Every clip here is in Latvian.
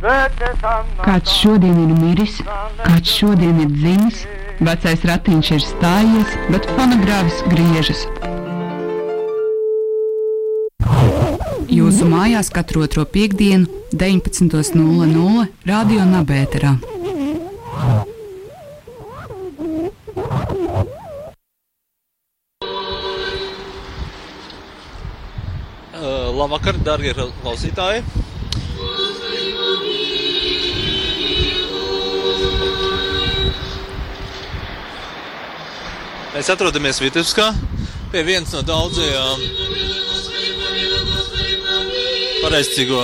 Kāds šodien ir miris, kāds šodien ir dzimis, vecais ratiņš ir stājies, bet fonogrāfs griežas. Jūsu mājās katru otro piekdienu, 19.00 Radio Nabērā. Uh, labvakar, darbie klausītāji! Mēs atrodamies Vitebskā pie vienas no daudzajām pareizcīgo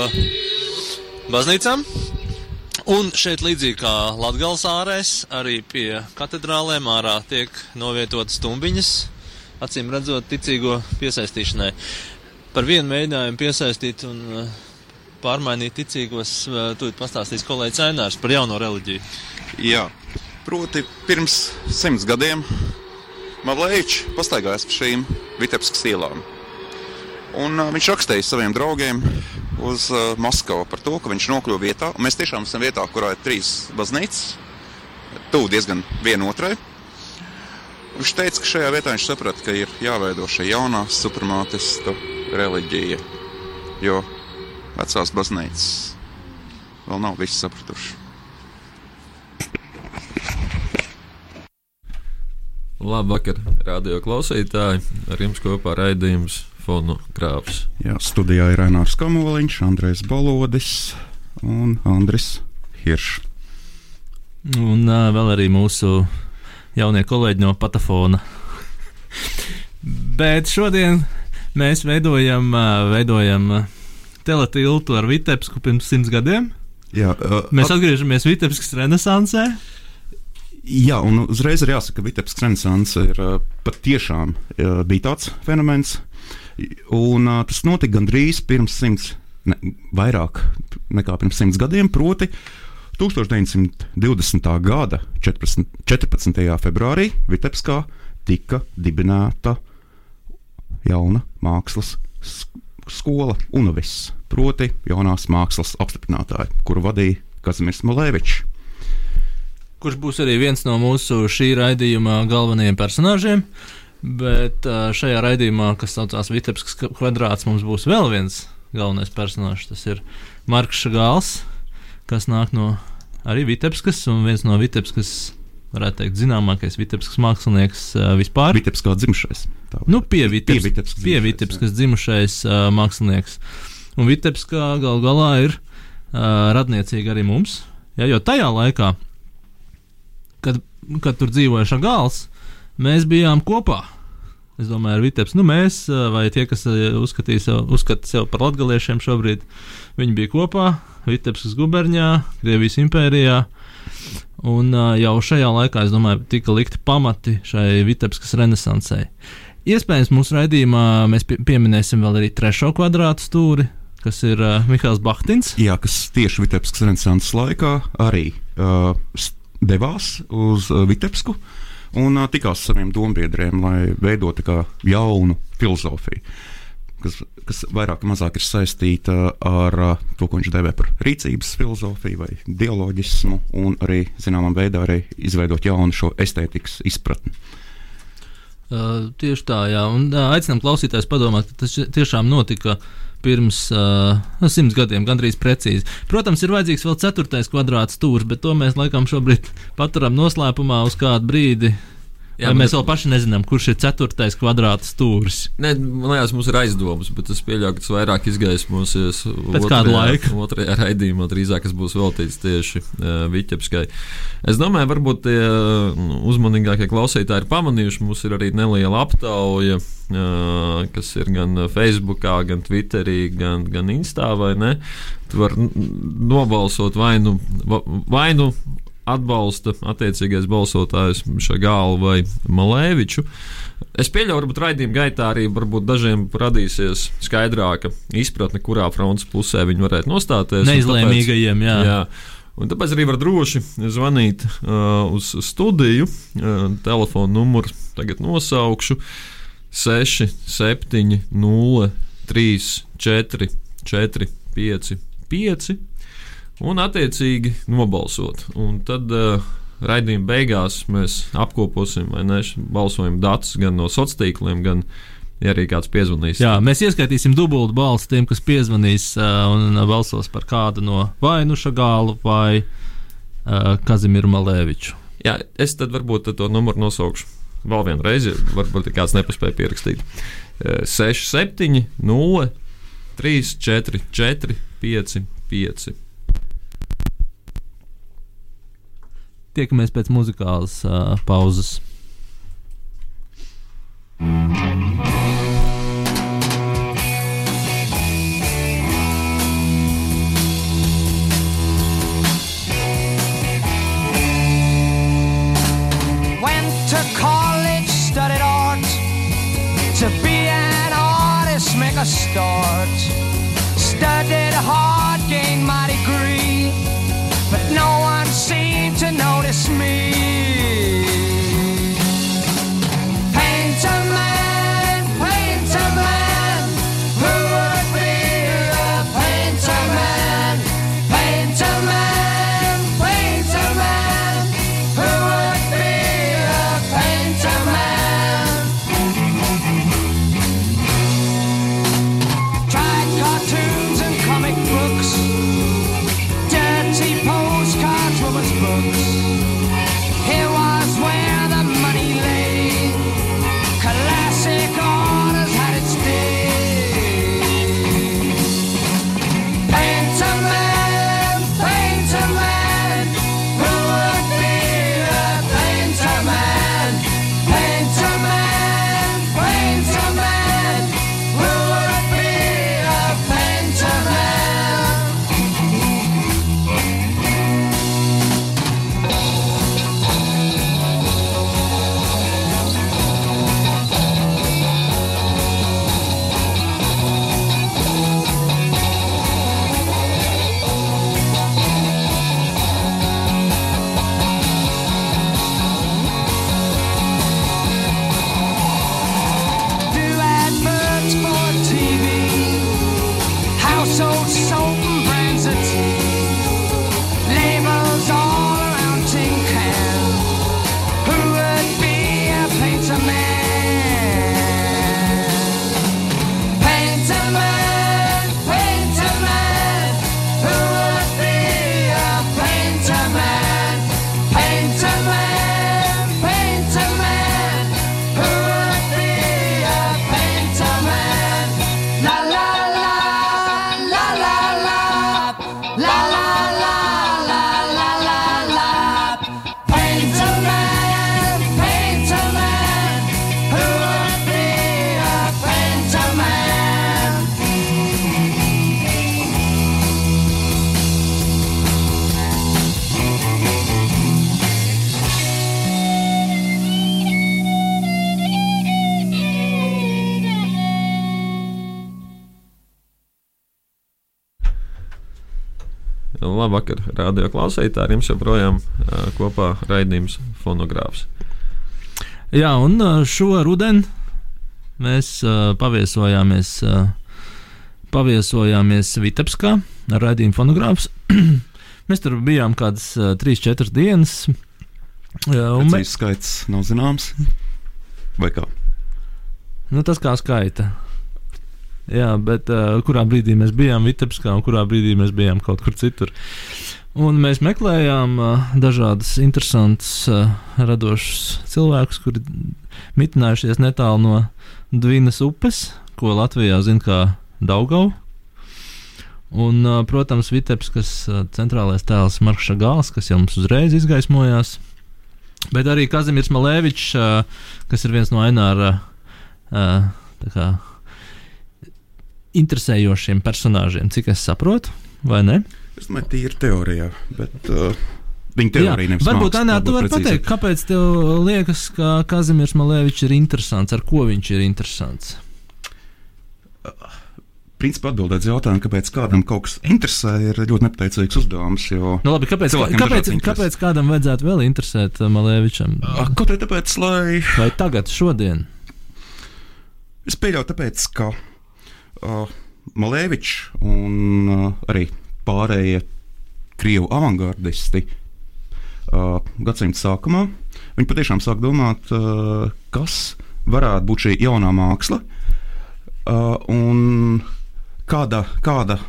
baznīcām. Un šeit, līdzīgi kā Latvijas ārēs, arī pie katedrālēm ārā tiek novietotas stumbiņas, acīm redzot, ticīgo piesaistīšanai. Par vienu mēģinājumu piesaistīt un uh, pārmainīt ticīgos, uh, tūlīt pastāstīs kolēģis Ainārs par jauno reliģiju. Jā, proti pirms simts gadiem Mavlēvičs pastaigājās pa šīm Vitebskas ielām. Un uh, viņš rakstīja saviem draugiem uz uh, Maskavu par to, ka viņš nokļuva vietā. Mēs tiešām esam vietā, kurā ir trīs baznīcas, tuvu diezgan vienotrai. Viņš teica, ka šajā vietā viņš saprata, ka ir jāveido šī jaunā supremātistu reliģija, jo vecās baznīcas vēl nav visi sapratuši. Labvakar, radio klausītāji! Ar jums kopā raidījums Fonu Krāps. Jā, studijā ir Renārs Kamoliņš, Andrejs Balodis un Andris Hiršs. Un uh, vēl arī mūsu jaunie kolēģi no Patafona. Bet šodien mēs veidojam, uh, veidojam uh, teletiltu ar Vitebsku pirms simts gadiem. Jā, uh, Mēs atgriežamies Vitebskas renesansē. Jā, un uzreiz ir jāsaka, ka Vitebiskas renaissance ir uh, patiešām uh, bija tāds fenomens. Un uh, tas notika gandrīz pirms simts, ne, vairāk nekā pirms simts gadiem, proti 1920. gada 14. 14. februārī Vitebskā tika dibināta jauna mākslas skola UNAVIS, proti jaunās mākslas apstiprinātāja, kuru vadīja Kazimierz Malēvičs kurš būs arī viens no mūsu šī raidījuma galvenajiem personāžiem. Bet šajā raidījumā, kas saucās Vitebiskas kvadrāts, mums būs vēl viens galvenais personāžs. Tas ir Marks Šagāls, kas nāk no arī Vitebiskas un viens no Vitebiskas. Varētu teikt, zināmākais Vitebiskas mākslinieks uh, vispār. Vitebskā dzimušais. Tā, nu, pie Vitebiskas, Vitebiskas dzimušais uh, mākslinieks. Un Vitebskā gal galā ir uh, radniecīga arī mums. Ja, jo tajā laikā kad, kad tur dzīvoja Šagāls, mēs bijām kopā. Es domāju, ar Vitebs, nu mēs, vai tie, kas uzskatīja sev, uzskata sev par latgaliešiem šobrīd, viņi bija kopā Vitebskas guberņā, Krievijas impērijā. Un jau šajā laikā, es domāju, tika likti pamati šai Vitebskas renesansai. Iespējams, mūsu raidījumā mēs pie, pieminēsim vēl arī trešo kvadrātu stūri, kas ir uh, Mihāls Bahtins. Jā, kas tieši Vitebskas renesanses laikā arī uh, devās uz uh, Vitebsku un uh, tikās ar saviem dombiedriem, lai veidotu jaunu filozofiju. Kas, kas vairāk vai mazāk ir saistīta ar uh, to, ko viņš devē par rīcības filozofiju vai dialogismu, un arī zināmā veidā arī izveidot jaunu šo estētikas izpratni. Uh, tieši tā, jā, un uh, aicinām klausītājus padomāt, ka tas tiešām notika pirms uh, simts gadiem, gandrīz precīzi. Protams, ir vajadzīgs vēl ceturtais kvadrāts stūris, bet to mēs laikam šobrīd paturam noslēpumā uz kādu brīdi. Jā, mēs vēl paši nezinām, kurš ir ceturtais kvadrāts stūris. Nē, man liekas, mums ir aizdomas, bet es pieļauju, ka tas vairāk izgaismosies pēc kāda laika. Otrajā raidījumā drīzāk tas būs veltīts tieši uh, Viķepskai. Es domāju, varbūt tie uh, uzmanīgākie klausītāji ir pamanījuši, mums ir arī neliela aptauja, uh, kas ir gan Facebook, gan Twitterī, gan, gan Instā vai ne. Tu vari nobalsot vai nu. Vai nu atbalsta attiecīgais balsotājs Šagālu vai Malēviču. Es pieļauju, ka raidījuma gaitā arī dažiem radīsies skaidrāka izpratne, kurā frontes pusē viņi varētu nostāties. Neizlēmīgajiem, jā. jā. Un tāpēc arī var droši zvanīt uh, uz studiju. Uh, telefona numuru tagad nosaukšu 6, 7, 0, 3, 4, 4, 5, 5. Un attiecīgi nobalsot. Un tad uh, raidījuma beigās mēs apkoposim ne, balsojumu datus gan no sociāliem tīkliem, gan ja arī kāds piezvanīs. Jā, mēs ieskaitīsim dubultu balstu tiem, kas piezvanīs uh, un balsos par kādu no vai nu Šagālu vai uh, Kazimieru Malēviču. Jā, es tad varbūt to numuru nosaukšu vēl vienu reizi, varbūt kāds nepaspēja pierakstīt. 6, 7, 0, 3, 4, 4, 5, 5. Tiekamies pēc muzikālas uh, pauzes. Labvakar, radio klausītāji. Ar jums joprojām kopā raidījums fonogrāfs. Jā, un šo rudeni mēs paviesojāmies, paviesojāmies Vitebskā ar raidījumu fonogrāfs. mēs tur bijām kādas uh, 3-4 dienas. Un mēs, Precīzs skaits nav zināms. Vai kā? nu, tas kā skaita. Jā, bet uh, kurā brīdī mēs bijām Vitebskā un kurā brīdī mēs bijām kaut kur citur. Un mēs meklējām uh, dažādas interesantas, uh, radošas cilvēkus, kuri mitinājušies netālu no Dvinas upes, ko Latvijā zina kā Daugau. Un, uh, protams, Vitebskas uh, centrālais tēls Marks Šagāls, kas jau mums uzreiz izgaismojās. Bet arī Kazimierz Malēvičs, uh, kas ir viens no Aināra uh, interesējošiem personāžiem, cik es saprotu, vai ne? Es domāju, tīri teorijā, bet uh, viņa teorija nevis varbūt Anā, tu vari pateikt, kāpēc tev liekas, ka Kazimierz Malēvičs ir interesants, ar ko viņš ir interesants? Principā atbildēt uz jautājumu, kāpēc kādam kaut kas interesē, ir ļoti nepateicīgs uzdevums. Jo... Nu, labi, kāpēc, kāpēc, kāpēc kādam vajadzētu vēl interesēt uh, Malēvičam? Kaut arī tāpēc, lai Vai tagad, šodien? es pieļauju, tāpēc, ka Malēvičs un uh, arī pārējie krievu avangardisti uh, gadsimta sākumā, viņi patiešām sāk domāt, uh, kas varētu būt šī jaunā māksla uh, un kāda, kāda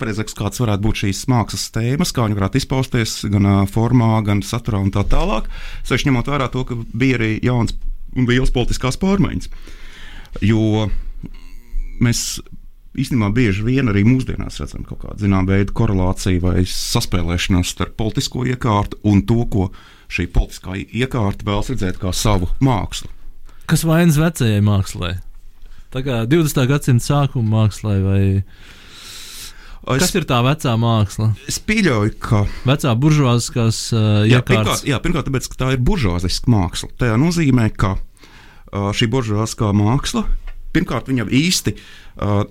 Pareizāks, kāds varētu būt šīs mākslas tēmas, kā viņi varētu izpausties gan uh, formā, gan saturā un tā tālāk. Sevišķi ņemot vērā to, ka bija arī jauns un liels politiskās pārmaiņas. Jo mēs īstenībā bieži vien arī mūsdienās redzam kaut kādu zināmu veidu korelāciju vai saspēlēšanos starp politisko iekārtu un to, ko šī politiskā iekārta vēlas redzēt kā savu mākslu. Kas vainas vecajai mākslai? Tā kā 20. gadsimta sākuma mākslai vai Es, Kas ir tā vecā māksla? Es pieļauju, ka. Vecā buržuāziskās uh, jā, pirmkārt, jā, pirmkārt, tāpēc, ka tā ir buržuāziska māksla. Tā nozīmē, ka uh, šī buržuāziskā māksla, pirmkārt, viņam īsti uh,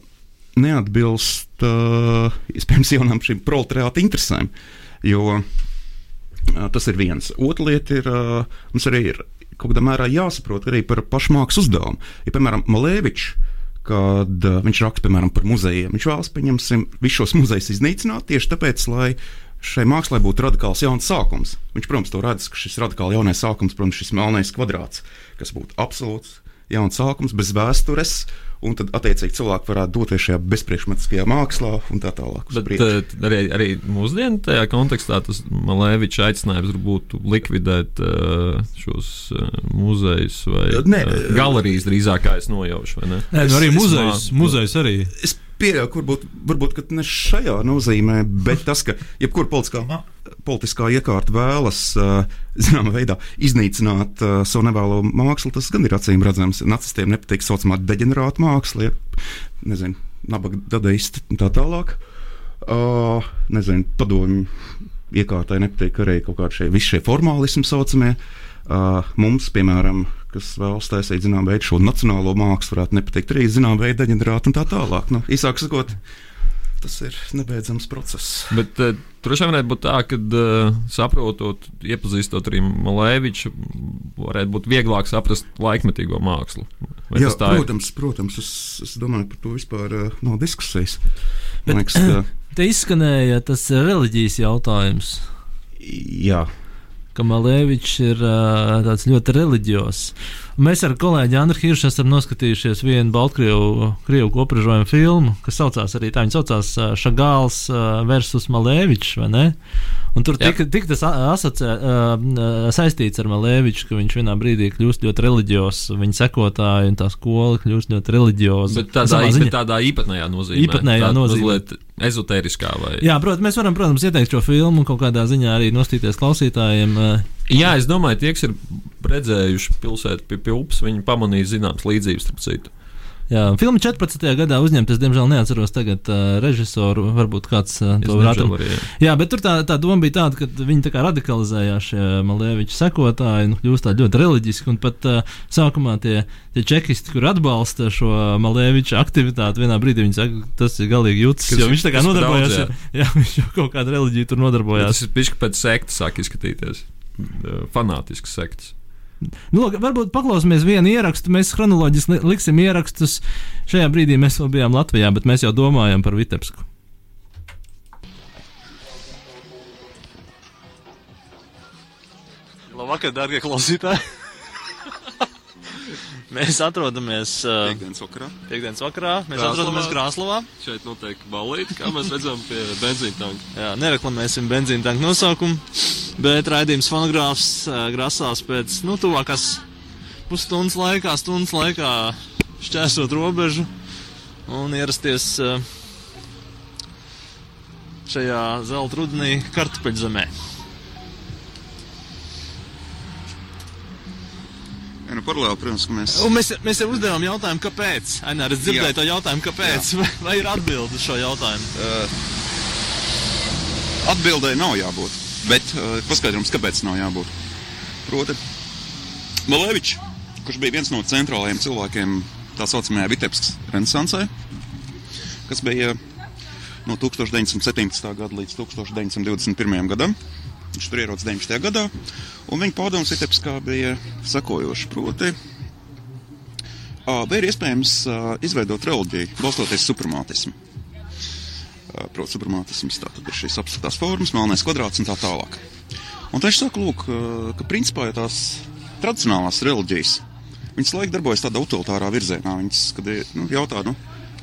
neatbilst uh, jaunām šīm proletariāta interesēm. Jo uh, tas ir viens. Otra lieta ir, uh, mums arī ir kaut kādā mērā jāsaprot arī par pašmākslas uzdevumu. Ja, piemēram, Malēvičs kad uh, viņš raksta piemēram par muzejiem. Viņš vēlas, pieņemsim, visus šos muzejus iznīcināt tieši tāpēc, lai šai mākslai būtu radikāls jauns sākums. Viņš, protams, to redz, ka šis radikāli jaunais sākums, protams, šis melnais kvadrāts, kas būtu absolūts jauns sākums bez vēstures un tad attiecīgi cilvēki varētu doties šajā bezpriekšmetiskajā mākslā un tā tālāk. Bet priekšu. arī, arī mūsdienu tajā kontekstā tas Malēviča aicinājums būtu likvidēt uh, šos uh, muzejus vai ne, galerijas drīzāk, kā es nojaušu. Nē, nu arī muzejus, muzejus arī. Es pieļauju, varbūt, varbūt ne šajā nozīmē, bet tas, ka jebkurā politiskā politiskā iekārta vēlas zināmā veidā iznīcināt savu nevēlo mākslu, tas gan ir acīm redzams. Nacistiem nepatīk tā saucamā deģenerāta māksla, ja, nezinu, nabaga dadaisti un tā tālāk. Uh, nezinu, padomju iekārtai nepatīk arī kaut kādi šie, šie formālismi saucamie. Uh, mums, piemēram, kas vēlas taisīt zināmu veidu šo nacionālo mākslu, varētu nepatikt arī zināmu veidu deģenerātu un tā tālāk. Nu, īsāk sakot, tas ir nebeidzams process. Bet uh, tur jau varētu būt tā, ka uh, saprotot, iepazīstot arī Malēviču, varētu būt vieglāk saprast laikmetīgo mākslu. Vai Jā, protams, ir? protams es, es domāju, par to vispār uh, nav diskusijas. Man liekas, ka... Te izskanēja tas reliģijas jautājums. Jā. Ka Malēvičs ir uh, tāds ļoti reliģijos. Mēs ar kolēģi Andriu Hiršu esam noskatījušies vienu Baltkrievu kopražojumu filmu, kas saucās arī tā, viņa saucās Šagāls versus Malēvičs, vai ne? Un tur tika, tika tas asociē, uh, saistīts ar Malēviču, ka viņš vienā brīdī kļūst ļoti reliģijos, viņa sekotāji un tā skola kļūst ļoti reliģioza. Bet tādā, bet tādā īpatnējā nozīmē. Īpatnējā nozīmē. Ezotēriskā vai? Jā, protams, mēs varam, protams, ieteikt šo filmu un kaut kādā ziņā arī nostīties klausītājiem. Jā, es domāju, tie, kas ir redzējuši pilsētu pie, pie upes, viņi pamanīja zināmas līdzības starp citu. Jā, filma 14. gadā uzņemta. Es, diemžēl, neatceros tagad uh, režisoru. Varbūt kāds uh, to varētu atrast. Jā, bet tur tā, tā doma bija tāda, ka viņi tā kā radikalizējās šie Malēviča sekotāji un kļūst tādi ļoti reliģiski. Un pat uh, sākumā tie, tie čekisti, kur atbalsta šo Malēviča aktivitāti, vienā brīdī viņi saka, tas ir galīgi jūtas, jo viņš tā kā nodarbojās. Jā. jā, viņš jau kaut kādu reliģiju tur nodarbojās. Tas ir pišķi pēc sektas sāk izskatīties. Fanātisks sektas. Nu, lūk, varbūt paklausīsimies vienu ierakstu. Mēs chronoloģiski liksim ierakstus. Šajā brīdī mēs vēl bijām Latvijā, bet mēs jau domājam par Vitebsku. Labvakar, darbie klausītāji! Mēs atrodamies uh, piekdienas vakarā. Piekdienas vakarā. Mēs Grāslavā. atrodamies Grāslavā. Šeit notiek balīti, kā mēs redzam pie benzīna tanka. Jā, nereklamēsim benzīna tanka nosaukumu, bet raidījums fonogrāfs uh, grasās pēc, nu, tuvākās pusstundas laikā, stundas laikā šķērsot robežu un ierasties uh, šajā zelta rudenī kartupeļzemē. Ja, nu, paralēli, protams, ka mēs. Un mēs, mēs jau uzdevām jautājumu, kāpēc. Ainēr, es dzirdēju Jā. to jautājumu, kāpēc. Vai, vai ir atbilde uz šo jautājumu? Uh, atbildēji nav jābūt. Bet uh, paskaidrums, kāpēc nav jābūt. Proti, Malēvičs, kurš bija viens no centrālajiem cilvēkiem tā saucamajā Vitebskas renesansē, kas bija no 1917. gada līdz 1921. gadam. Viņš tur ierodas 19. gadā, un viņa pārdomas Vitebskā bija sakojoši. Proti, vai ir iespējams izveidot reliģiju, balstoties supremātismu? proti, suprematisms, tātad ir šīs abstraktās formas, melnais kvadrāts un tā tālāk. Un tad es saku, lūk, ka principā ja tās tradicionālās reliģijas, viņas laik darbojas tādā utilitārā virzienā. Viņas, kad nu, jautā, nu,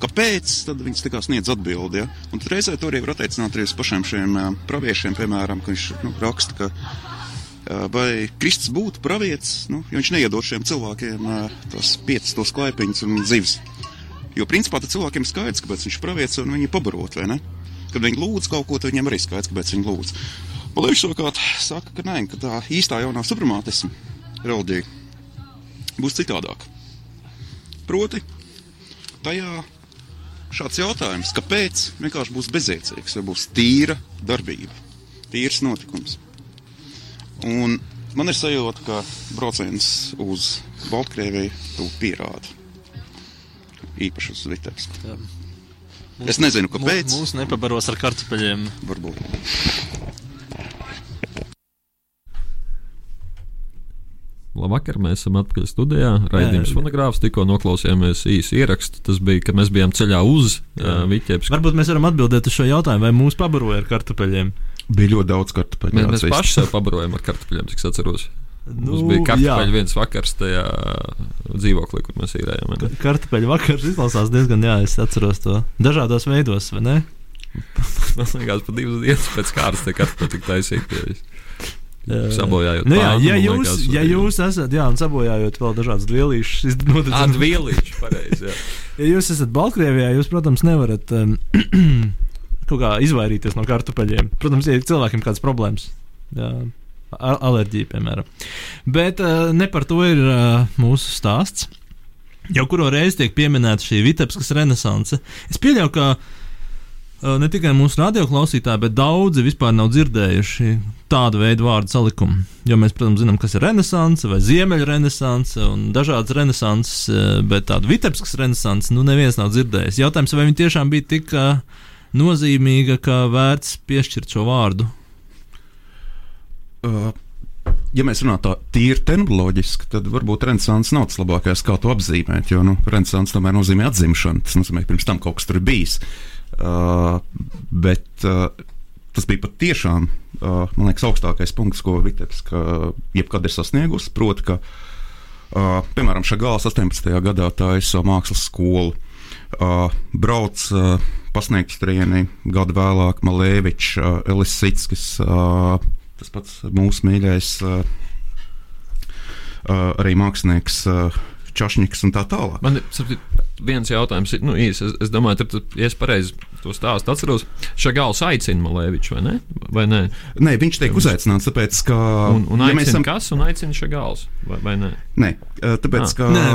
kāpēc, tad viņas tā kā sniedz atbildi. Ja? Un tad reizē to arī var attiecināt arī uz pašiem šiem praviešiem, piemēram, ka viņš nu, raksta, ka vai Kristus būtu pravietis, nu, jo viņš neiedod šiem cilvēkiem tos piecus, tos klaipiņus un dzīves. Jo principā cilvēkiem ir skaidrs, kāpēc viņš ir pravietis un viņi pabarot, vai ne? Kad viņi lūdz kaut ko, tad viņiem arī skaidrs, kāpēc viņi lūdz. Palīdz savukārt saka, ka nē, ka tā īstā jaunā supremātisma reliģija būs citādāk. Proti, tajā šāds jautājums, kāpēc vienkārši būs bezjēdzīgs, vai būs tīra darbība, tīrs notikums. Un man ir sajūta, ka brauciens uz Baltkrieviju to pierāda. Īpaši uz Vitebsku. Es nezinu, kāpēc. Mūs nepabaros ar kartupeļiem. Varbūt. Labvakar, mēs esam atpakaļ studijā. Raidījums fonogrāfs, tikko noklausījāmies īsu ierakstu. Tas bija, kad mēs bijām ceļā uz uh, Viķēpes. Varbūt mēs varam atbildēt uz šo jautājumu, vai mūs pabaroja ar kartupeļiem. Bija ļoti daudz kartupeļu. Mēs, mēs paši sev pabarojam ar kartupeļiem, cik es atceros. Nu, Mums bija kartupeļu viens vakars tajā dzīvoklī, kur mēs īrējām. Kartupeļu vakars izklausās diezgan, jā, es atceros to dažādos veidos, vai ne? Man liekas, pat divas dienas pēc kārtas tie kartupeļi tik taisīti. Sabojājot, nu, jā, ja, jūs, liekas, ja jūs esat, jā, un sabojājot vēl dažādas vielīšas, tad vielīšas, pareizi. ja jūs esat Baltkrievijā, jūs, protams, nevarat um, kaut kā izvairīties no kartupeļiem. Protams, ir cilvēkiem kādas problēmas. Jā. Alerģija, piemēram. Bet uh, ne par to ir uh, mūsu stāsts. Jau kuru reizi tiek pieminēta šī Vitebskas renaissance. Es pieļauju, ka uh, ne tikai mūsu radioklausītāji, bet daudzi vispār nav dzirdējuši tādu veidu vārdu salikumu. Jo mēs, protams, zinām, kas ir renaissance vai ziemeļrenaissance un dažādas renaissances, bet tādu vitebskas renaissance nu neviens nav dzirdējis. Jautājums, vai viņa tiešām bija tik nozīmīga, ka vērts piešķirt šo vārdu? Uh. Ja mēs runājam tā tīri terminoloģiski, tad varbūt renaissance nav tas labākais, kā to apzīmēt. Jo nu, renaissance tomēr nozīmē atzimšanu. Tas nozīmē, ka pirms tam kaut kas tur ir bijis. Uh, bet uh, tas bija patiešām uh, liekas, augstākais punkts, ko Vitebska jebkad ir sasniegusi. Proti, ka uh, piemēram Šagāls 18. gadā taisa mākslas skolu. Uh, brauc uh, pasniegt strieni gadu vēlāk Malēvičs, uh, Elis Sitskis, uh, tas pats mūsu mīļais uh, uh, arī mākslinieks. Uh, Čašņiks un tā tālāk. Man ir viens jautājums, nu, īsi, es, es domāju, ka tas ir pareizi. To stāstu atceros. Šagāls aicina Malēviču, vai ne? Vai ne? Nē, viņš tiek uzaicināts, tāpēc, ka. Un, un aicina ja esam... kas un aicina Šagāls, vai, vai ne? Nē, tāpēc, ah. ka. Nē.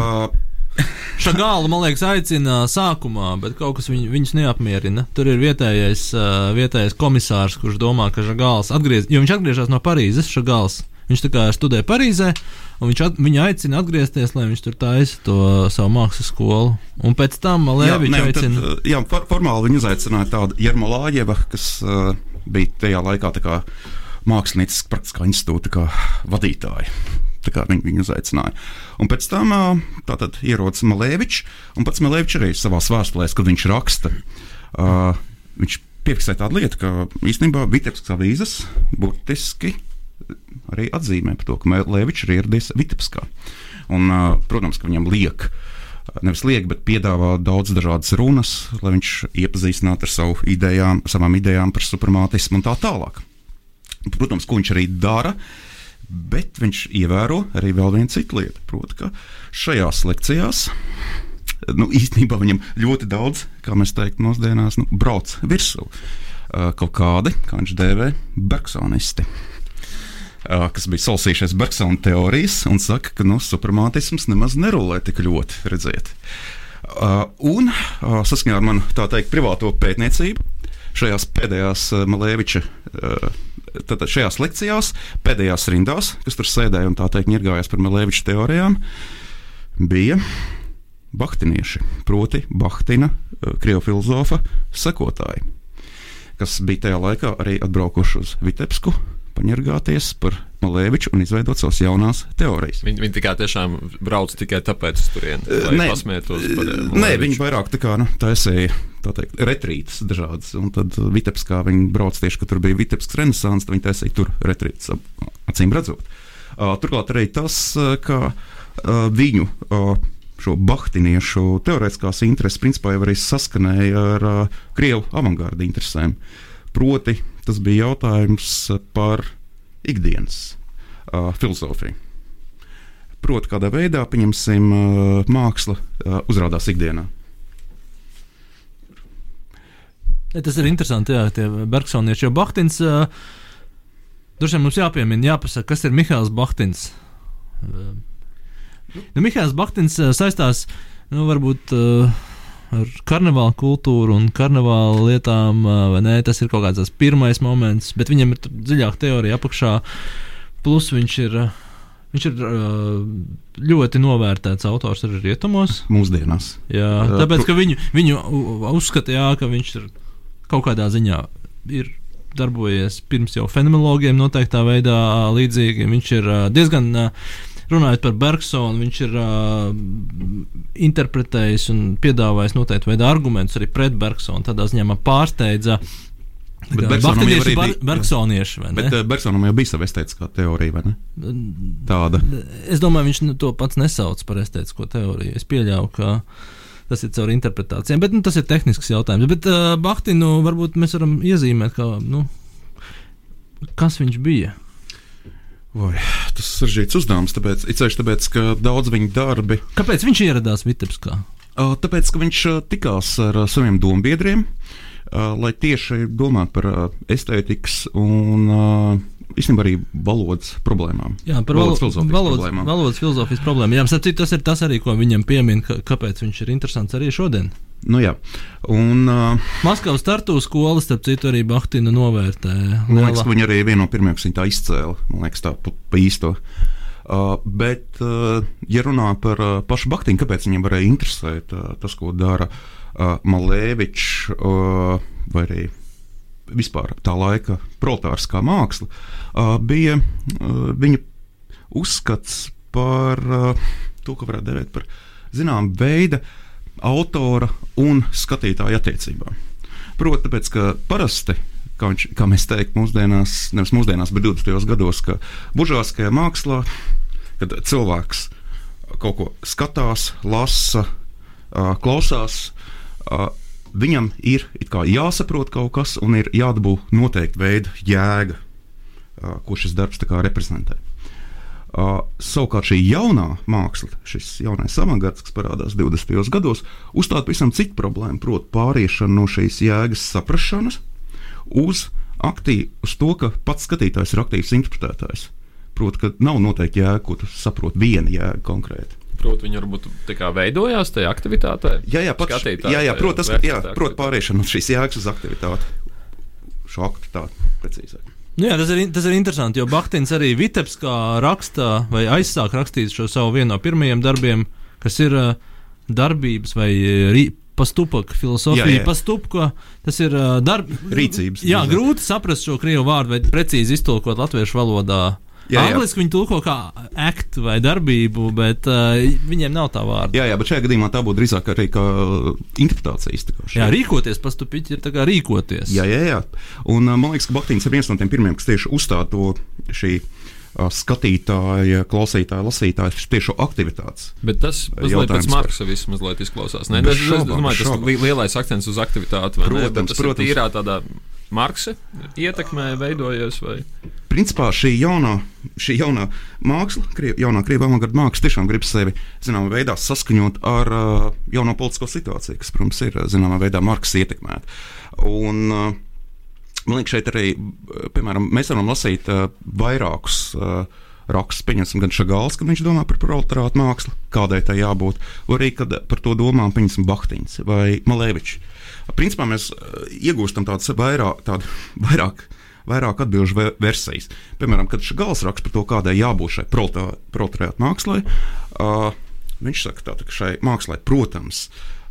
Šagālu, man liekas, aicina sākumā, bet kaut kas viņu, viņus neapmierina. Tur ir vietējais, vietējais komisārs, kurš domā, ka Šagāls atgriezīsies, jo viņš atgriežas no Parīzes. Šagāls. Viņš tā kā studē Parīzē, un viņš at, viņu aicina atgriezties, lai viņš tur taisa to savu mākslas skolu. Un pēc tam Lēvičs aicina. Tad, jā, for, formāli viņu uzaicināja tāda Jermolājeva, kas uh, bija tajā laikā kā mākslinieces praktiskā institūta kā vadītāja. Viņi viņu uzaicināja. Un pēc tam tātad ierodas Malēvičs, un pats Malēvičs arī savā vēstulē, kad viņš raksta, uh, viņš piefiksē tādu lietu, ka īstenībā Vitebskas avīzes burtiski arī atzīmē par to, ka Lēvičs ir ieradies Vitebskā. Un, protams, ka viņam liek. Nevis liek, bet piedāvā daudz dažādas runas, lai viņš iepazīstinātu ar savu idejām, savām idejām par supremātismu un tā tālāk. Protams, ko viņš arī dara, bet viņš ievēro arī vēl vienu citu lietu. Proti, ka šajās lekcijās nu, īstenībā viņam ļoti daudz, kā mēs teiktu, mūsdienās, nu, brauc virsū. Kaut kādi, kā viņš dēvē, bergsonisti kas bija salasījušies Bergsona teorijas, un saka, ka nu, supremātisms nemaz nerulē tik ļoti, redziet. Un saskaņā ar manu tā teikt privāto pētniecību, šajās pēdējās Malēviča. Tātad šajās lekcijās, pēdējās rindās, kas tur sēdēja un tā teikt, ņirgājās par Malēviča teorijām, bija Bahtinieši, proti, Bahtina, krievu filozofa sekotāji, kas bija tajā laikā arī atbraukuši uz Vitebsku paņirgāties par Malēviču un izveidot savas jaunās teorijas. Viņi, viņi tikai tiešām brauc tikai tāpēc, uz turieni, lai Nē. viņi vairāk tā kā nu, taisīja tā teikt, retrītas dažādas. Un tad Vitebskā viņi brauc tieši, kad tur bija Vitebskas renesants, tad viņi taisīja tur retrītas, acīm redzot. Uh, turklāt arī tas, uh, ka uh, viņu uh, šo bahtiniešu teorētiskās intereses principā jau arī saskanēja ar uh, Krievu avangārdu interesēm. Proti, tas bija jautājums par ikdienas uh, filozofiju. Proti, kādā veidā, pieņemsim, uh, māksla uh, uzrādās ikdienā. Ja, tas ir interesanti, jā, tie Bergsonieši. Jo Bahtins, uh, droši vien mums jāpiemina, jāpasaka, kas ir Mihāls Bahtins. Uh, nu, Mihāls Bahtins uh, saistās, nu, varbūt. Uh, Ar karnevāla kultūru un karnevāla lietām, uh, vai ne? Tas ir kaut kāds pirmais moments, bet viņam ir dziļāka teorija apakšā. Plus viņš ir, uh, viņš ir uh, ļoti novērtēts autors arī rietumos. Mūsdienās. Jā, tāpēc, ka viņu, viņu u- uzskata, jā, ka viņš ir kaut kādā ziņā ir darbojies pirms jau fenomenologiem noteiktā veidā līdzīgi. Viņš ir diezgan, ā, runājot par Bergsonu, viņš ir ā, interpretējis un piedāvājis noteiktu veidu argumentus arī pret Bergsonu. Tādā ziņā pārsteidza. Bet ka Bergsonam jau arī bar- bija- Bergsonieši? Bet uh, Bergsonam jau bija sava estētiskā teorija, vai ne? Tāda. Es domāju, viņš to pats nesauc par estētisko teoriju. Es pieļauju, ka tas ir caur interpretācijām, bet nu, tas ir tehnisks jautājums. Bet uh, Bahtinu varbūt mēs varam iezīmēt, kā, nu, kas viņš bija. Vai, tas ir sarežģīts uzdevums, tāpēc, sevišķi tāpēc, ka daudz viņa darbi. Kāpēc viņš ieradās Vitebskā? Tāpēc, ka viņš tikās ar saviem dombiedriem, lai tieši domātu par estētikas un īstenībā arī valodas problēmām. Jā, par valodas valo- filozofijas valodas, problēmām. valodas filozofijas problēmu. Jā, starp citu, tas ir tas arī, ko viņam piemin, ka, kāpēc viņš ir interesants arī šodien. Nu, jā. un, uh, Maskavas startu skola, starp citu, arī Bahtina novērtē. Man liekas, viņi arī viena no pirmajām, kas viņa tā izcēla. Man liekas, tā pa, pa īsto. Uh, bet, uh, ja runā par uh, pašu Baktiņu, kāpēc viņam varēja interesēt uh, tas, ko dara uh, Malēvičs uh, vai arī vispār tā laika proletārs kā māksla, uh, bija uh, viņa uzskats par uh, to, ko varētu dēvēt par zināmu veidu autora un skatītāja attiecībām. Proti, tāpēc, ka parasti, kā, viņš, kā mēs teiktu, mūsdienās, nevis mūsdienās, bet 20. gados, ka buržāskajā mākslā, kad cilvēks kaut ko skatās, lasa, klausās, viņam ir jāsaprot kaut kas un ir jādabū noteikti veida jēga, ko šis darbs reprezentē. Uh, savukārt šī jaunā māksla, šis jaunais avangards, kas parādās 20. gados, uzstāda pavisam citu problēmu, proti, pāriešanu no šīs jēgas saprašanas uz, aktīv, uz to, ka pats skatītājs ir aktīvs interpretētājs. Proti, ka nav noteikti jēga, ko tu saproti, viena jēga konkrēti. Proti, viņi varbūt tā kā veidojās tajā aktivitātē. Jā, jā, pats, jā, jā jā, vērtētā proti pāriešana no šīs jēgas uz aktivitāti. Šo aktivitāti precīzāk. Nu jā, tas ir, tas ir interesanti, jo Bahtins arī Vitebskā rakstā vai aizsāk rakstīt šo savu vienu no pirmajiem darbiem, kas ir uh, darbības vai uh, rī, pastupaka filozofija. Jā, jā. Pastupka, tas ir uh, darb... Rīcības. Jā, grūti saprast šo krievu vārdu vai precīzi iztulkot latviešu valodā. Jā, jā. Angliski viņi tulko kā aktu vai darbību, bet uh, viņiem nav tā vārda. Jā, jā, bet šajā gadījumā tā būtu drīzāk arī kā interpretācijas. tā kā šeit. Jā, rīkoties pastupiņš ir tā kā rīkoties. Jā, jā, jā. Un uh, man liekas, ka Baktīns ir viens no tiem pirmiem, kas tieši uzstāda to šī skatītāja, klausītāja, lasītāja tieši aktivitātes. Bet tas mazliet pēc Marksa viss mazliet izklausās. Nē, Bez tas, es šaubām, domāju, tas šaubām. li- lielais akcents uz aktivitāti. vai ne? Protams, Bet tas protams. ir tīrā tādā Marksa ietekmē veidojies. Vai? Principā šī jaunā, šī jaunā māksla, kriev, jaunā krievu avangarda māksla, tiešām grib sevi zināmā veidā saskaņot ar uh, jauno politisko situāciju, kas, protams, ir zināmā veidā Marks ietekmēta. Un, uh, Man liekas, šeit arī, piemēram, mēs varam lasīt uh, vairākus uh, rakstus, pieņemsim, gan Šagāls, kad viņš domā par proletārātu mākslu, kādai tai jābūt, vai arī, kad par to domā, pieņemsim, Bahtiņš vai Malēvičs. Principā mēs uh, iegūstam tādas vairāk, tādu, vairāk, vairāk atbildžu ve- versijas. Piemēram, kad Šagāls raksta par to, kādai jābūt šai proletārātu mākslai, uh, viņš saka, tātad, ka šai mākslai, protams,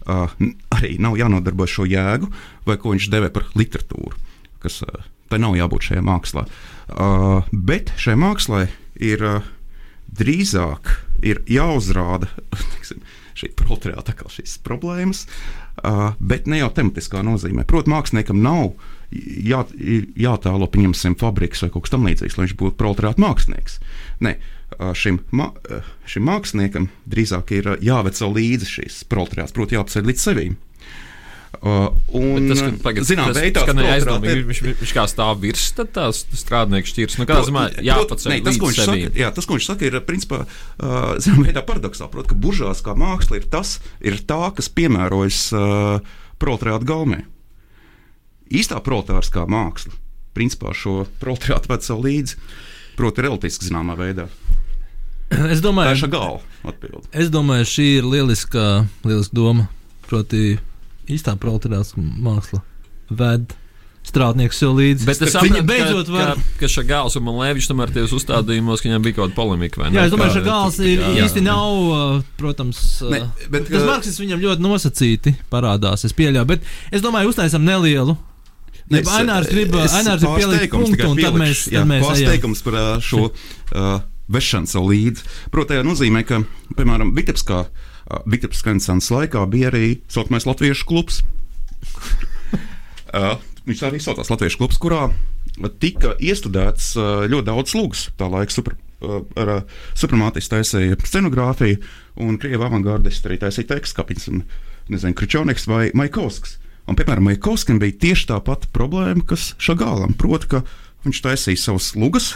uh, arī nav jānodarbojas šo jēgu, vai ko viņš devē par literatūru kas uh, tai nav jābūt šajā mākslā. Uh, bet šai mākslai ir uh, drīzāk ir jāuzrāda tiksim, šī proletariāta šīs problēmas, bet ne jau tematiskā nozīmē. Protams, māksliniekam nav jā, jātēlo, pieņemsim, fabriks vai kaut kas tamlīdzīgs, lai viņš būtu proletariāta mākslinieks. Nē, šim, ma šim māksliniekam drīzāk ir jāveco līdzi šīs proletariāts, proti, jāapceļ līdz sevīm. Uh, un, tas, ka, pagad, zinām, tas, veidā, tas, aizdomīgi, viņš, viņš kā stāv virs tās strādnieku šķirs. Nu, kādā ziņā jāpaceļ tas, ko viņš sevīm. saka, jā, tas, ko viņš saka, ir principā uh, zinām, veidā paradoxāli. Protams, ka buržāskā māksla ir, tas, ir tā, kas piemērojas uh, proletariāta galmē. Īstā proletāriskā māksla principā šo proletariātu ved sev līdzi, proti, relativiski zināmā veidā. Es domāju, tā ir gala atbilde. Es domāju, šī ir lieliska, lieliska doma. Proti, īstā proletariāta māksla ved strādnieks jau līdzi. Bet es saprotu, beidzot ka, var. ka, ka Šagāls un Malēvičs tomēr tajos uzstādījumos, ka viņam bija kaut kāda polemika? Jā, es domāju, ka jā. īsti nav, protams, Ne, bet, tas marksisms viņam ļoti nosacīti parādās, es pieļauju, bet es domāju, uztaisam nelielu. Ne, Es- Ainārs grib, Ainārs grib pielikt punktu, un tad mēs, Jā, tad mēs teikums par šo uh, vešanu sev līdzi. Proti, tā nozīmē, ka, piemēram, Vitebskā, uh, Vitebskā renesanses laikā bija arī saucamais latviešu klubs. viņš arī saucās Latviešu klubs, kurā tika iestudēts ļoti daudz slūgas tā laika super. Ar supremātistu taisīja scenogrāfiju, un krievu avangardisti arī taisīja tekstu, kā piemēram, nezinu, Kričoniks vai Maikovskis. Un, piemēram, Maikovskim bija tieši tā pati problēma, kas Šagālam. Proti, ka viņš taisīja savas lugas,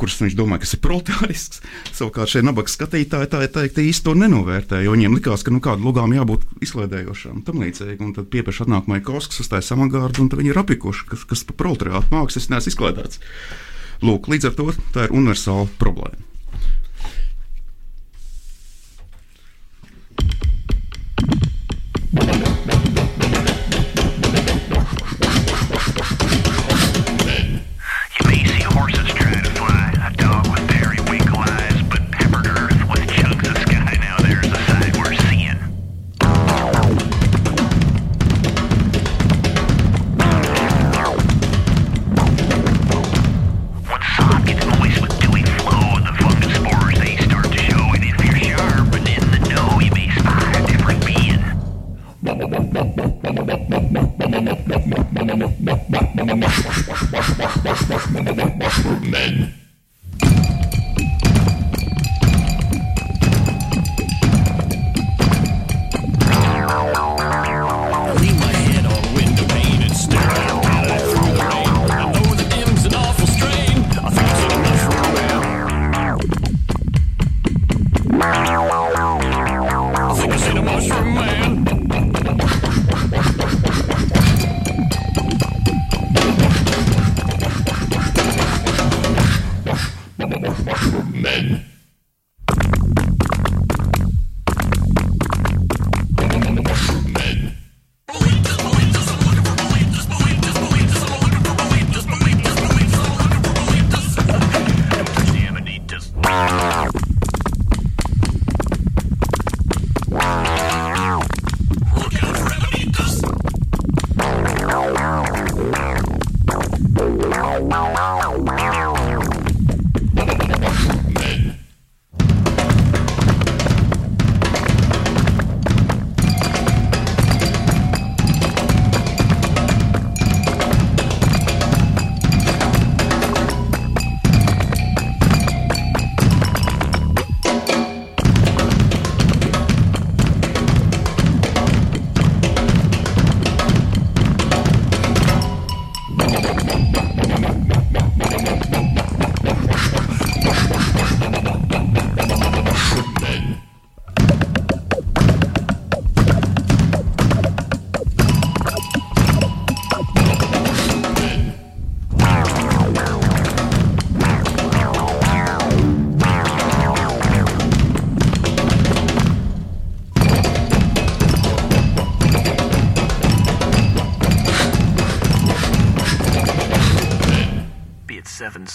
kuras viņš domāja, kas ir proletārisks. Savukārt šie nabaga skatītāji tā teikt, īsti to nenovērtēja, jo viņiem likās, ka nu, kādām lugām jābūt izklaidējošām un tam līdzīgi. Un tad pieprasa atnāk Maikovskis, uzstājas avangārdu, un viņi ir apikuši, kas, kas par proletariātu mākslas neesmu izklaidēts. Lūk, līdz ar to tā ir universāla problēma. You mushroom men.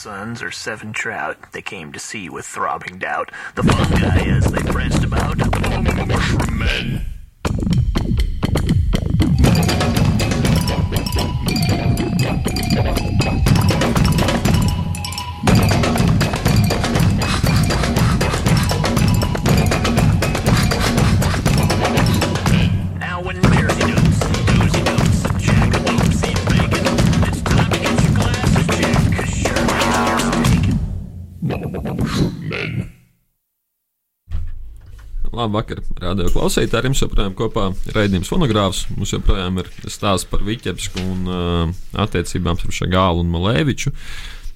Suns or seven trout, they came to see with throbbing doubt the fungi as they pranced about. Mushroom men. Labvakar, radio klausītāji. Ar jums joprojām kopā raidījums fonogrāfs. Mums joprojām ir stāsts par Viķepsku un uh, attiecībām ar Šagālu un Malēviču.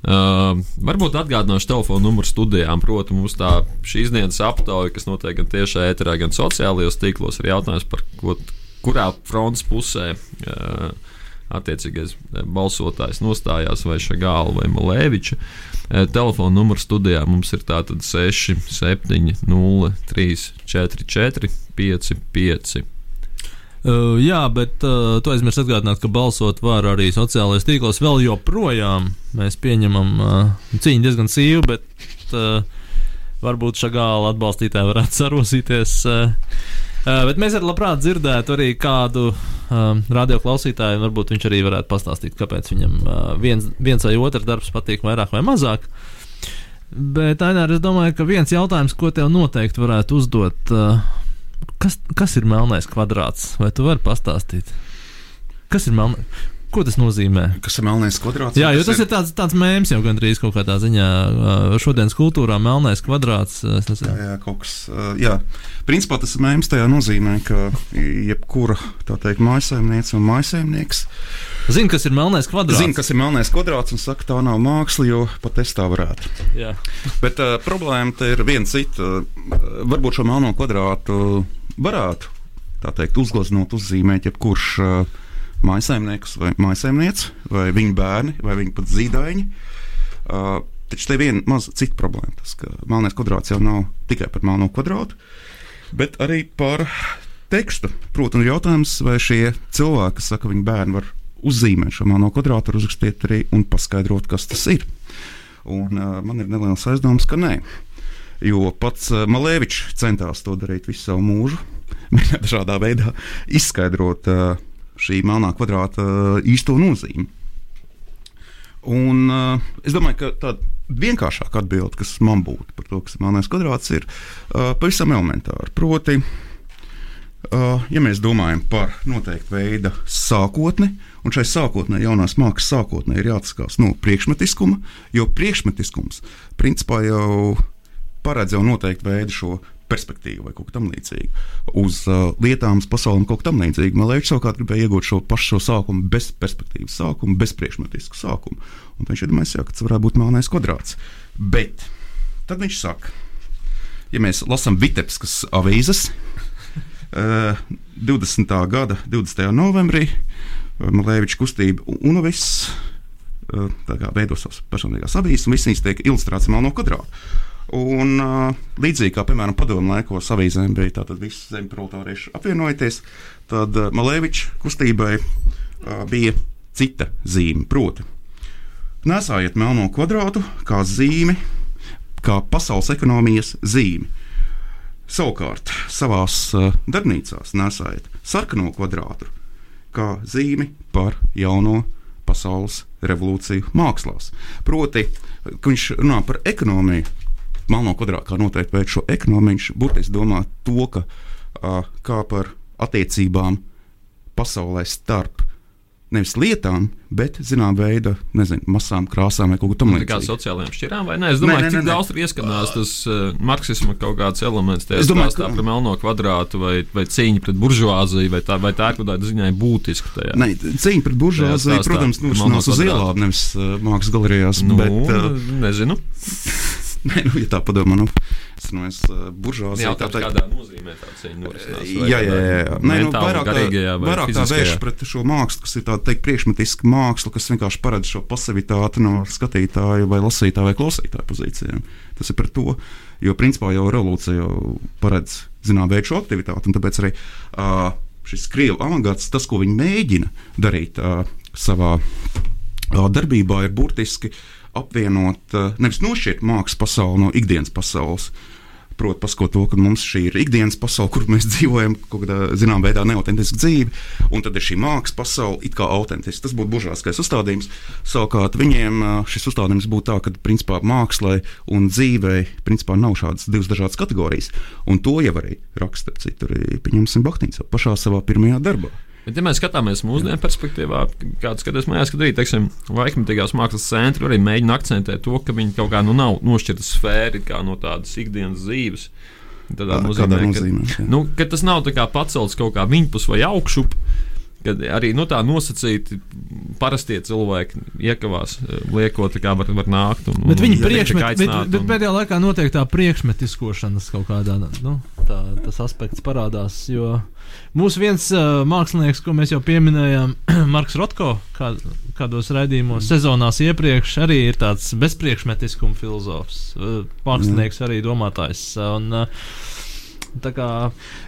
Uh, varbūt atgādināšu telefonu numuru studijām. Proti, mums tā šīs dienas aptauja, kas notiek gan tiešā ēterā, gan sociālajos tīklos, ir jautājums par ko, kurā frontes pusē uh, attiecīgais balsotājs nostājās vai Šagāla vai Malēviča. Uh, telefona numurs studijā mums ir tātad 6, 7, 0, 3, 4, 4, 5, 5. Uh, jā, bet uh, tu aizmirsti atgādināt, ka balsot var arī sociālajos tīklos. Vēl joprojām mēs pieņemam uh, cīņu diezgan sīvu, bet uh, varbūt šagāla atbalstītāji varētu sarosīties. Uh, bet mēs arī labprāt dzirdētu arī kādu uh, radio klausītāju, un varbūt viņš arī varētu pastāstīt, kāpēc viņam uh, viens, viens vai otrs darbs patīk vairāk vai mazāk. Bet, Ainār, es domāju, ka viens jautājums, ko tev noteikti varētu uzdot. Uh, Kas, kas ir melnais kvadrāts? Vai tu vari pastāstīt? Kas ir melnais? Ko tas nozīmē? Kas ir melnais kvadrāts? Jā, jo tas ir tāds, tāds mēms jau gandrīz kaut kādā ziņā. Šodienas kultūrā melnais kvadrāts. Tas ir. Jā, jā, kaut kas. Jā, principā tas mēms tajā nozīmē, ka jebkura tā teikt mājsaimniece un mājsaimnieks Zini, kas ir melnais kvadrāts? zina, kas ir melnais kvadrāts un saka, tā nav māksla, jo pat es tā varētu. Jā. Bet uh, problēma te ir viena cita. Varbūt šo melno kvadrātu varētu tā teikt uzgleznot, uzzīmēt jebkurš uh, mājsaimnieks vai mājsaimniece, vai viņa bērni, vai viņa pat zīdaiņi. Uh, taču te ir viena maza cita problēma. Tas, ka melnais kvadrāts jau nav tikai par melno kvadrātu, bet arī par tekstu. Protams, ir jautājums, vai šie cilvēki, kas saka, ka viņu bērni var uzzīmēt šo melno kvadrātu, uzrakstīt arī un paskaidrot, kas tas ir. Un, uh, man ir neliels aizdoms, ka nē. Jo pats uh, Malēvičs centās to darīt visu savu mūžu, mēģināt dažādā veidā izskaidrot uh, šī melnā kvadrāta uh, īsto nozīmi. Un, uh, es domāju, ka tāda vienkāršāka atbilde, kas man būtu par to, kas ir melnais kvadrāts, ir uh, pavisam elementāra. Proti, uh, ja mēs domājam par noteiktu veidu sākotni, un šai sākotnē, jaunās mākslas sākotnē, ir jāatskās no priekšmetiskuma, jo priekšmetiskums principā jau paredz jau noteiktu veidu šo perspektīvu vai kaut ko tamlīdzīgu. Uz uh, lietām, uz pasauli un kaut ko tamlīdzīgu. Liekas, savukārt gribēja iegūt šo pašu šo sākumu, bez perspektīvas sākumu, bez priekšmetisku sākumu. Un viņš iedomājās, ka tas varētu būt melnais kvadrāts. Bet tad viņš saka, ja mēs lasām Vitebiskas avīzes, uh, 20. gada 20. novembrī Malēviča kustība UNOVIS uh, tā kā veido savas personīgās avīzes, un viss tiek ilustrēts melno kvadrātu. Un, uh, līdzīgi kā, piemēram, padomu laikos avīzēm bija tātad visi zemprotārieši apvienojoties, tad uh, Malēviča kustībai uh, bija cita zīme. Proti, nesājiet melno kvadrātu kā zīmi, kā pasaules ekonomijas zīmi. Savukārt, savā uh, darbnīcās nesājiet sarkano kvadrātu kā zīmi par jauno pasaules revolūciju mākslās. Proti, viņš runā par ekonomiju, melno kvadrātu, kā noteikti veids šo ekonomiju, viņš burtiski domā to, ka uh, kā par attiecībām pasaulē starp nevis lietām, bet zinām veida, nezinu, masām, krāsām vai kaut Tā kā tamlīdzīgu. sociālajām šķirām, vai ne? Es domāju, ka daudz tur ieskanās tas uh, marksisma kaut kāds elements. Domāju, domāju, ka par melno kvadrātu vai, vai cīņu pret buržuāziju, vai tā, vai tā ir kaut kāda ziņā būtiska tajā. Nē, cīņa pret buržuāziju, protams, melno norisinās uz ielām, nevis uh, mākslas galerijās. Nu, bet, uh, nezinu. Nē, nu, ja tā padomā, nu, es domāju, uh, buržuāzija Jā, tā teikt- kādā nozīmē tā cīņa norisinās. Jā, jā, jā. jā. Nē, nu, vairāk tā, vairāk tā vērš pret šo mākslu, kas ir tāda teikt, priekšmetiska māksla, kas vienkārši paredz šo pasivitāti no skatītāja vai lasītāja vai klausītāja pozīcijām. Tas ir par to, jo principā jau revolūcija jau paredz zinām veidu šo aktivitāti, un tāpēc arī uh, šis krievu avangards, tas, ko viņi mēģina darīt uh, savā uh, darbībā, ir burtiski apvienot, uh, nevis nošķirt mākslas pasauli no ikdienas pasaules. Proti, paskot to, ka mums šī ir ikdienas pasaule, kur mēs dzīvojam, kaut kādā zināmā veidā neautentiska dzīve, un tad ir šī mākslas pasaule, it kā autentiska. Tas būtu buržāskais uzstādījums. Savukārt viņiem ā, šis uzstādījums būtu tā, ka principā mākslai un dzīvei principā nav šādas divas dažādas kategorijas. Un to jau arī raksta citur, arī pieņemsim Baktīns pašā savā pirmajā darbā. Bet, ja mēs skatāmies mūsdienu perspektīvā, kāds skatās mājās, kad arī teiksim, laikmatīgās mākslas centri arī mēģina akcentēt to, ka viņi kaut kā nu, nav nošķirta sfēra it kā no tādas ikdienas dzīves. Tādā nozīmē, kādā ka, nozīmē, jā. nu, ka tas nav pacelts kaut kā viņpus vai augšup. Kad arī nu, tā nosacīti parastie cilvēki iekavās, eh, liekot, tā kā var, var nākt. Un, Bet un viņi priekšmet, bet, aicināti bet un- pēdējā laikā notiek tā priekšmetiskošanas kaut kādā, nu, tā, tas aspekts parādās, jo mūsu viens uh, mākslinieks, ko mēs jau pieminējām, Marks Rotko, kā, kādos raidījumos sezonās iepriekš, arī ir tāds bezpriekšmetiskuma filozofs, uh, mākslinieks arī domātājs. Un, uh, Tā kā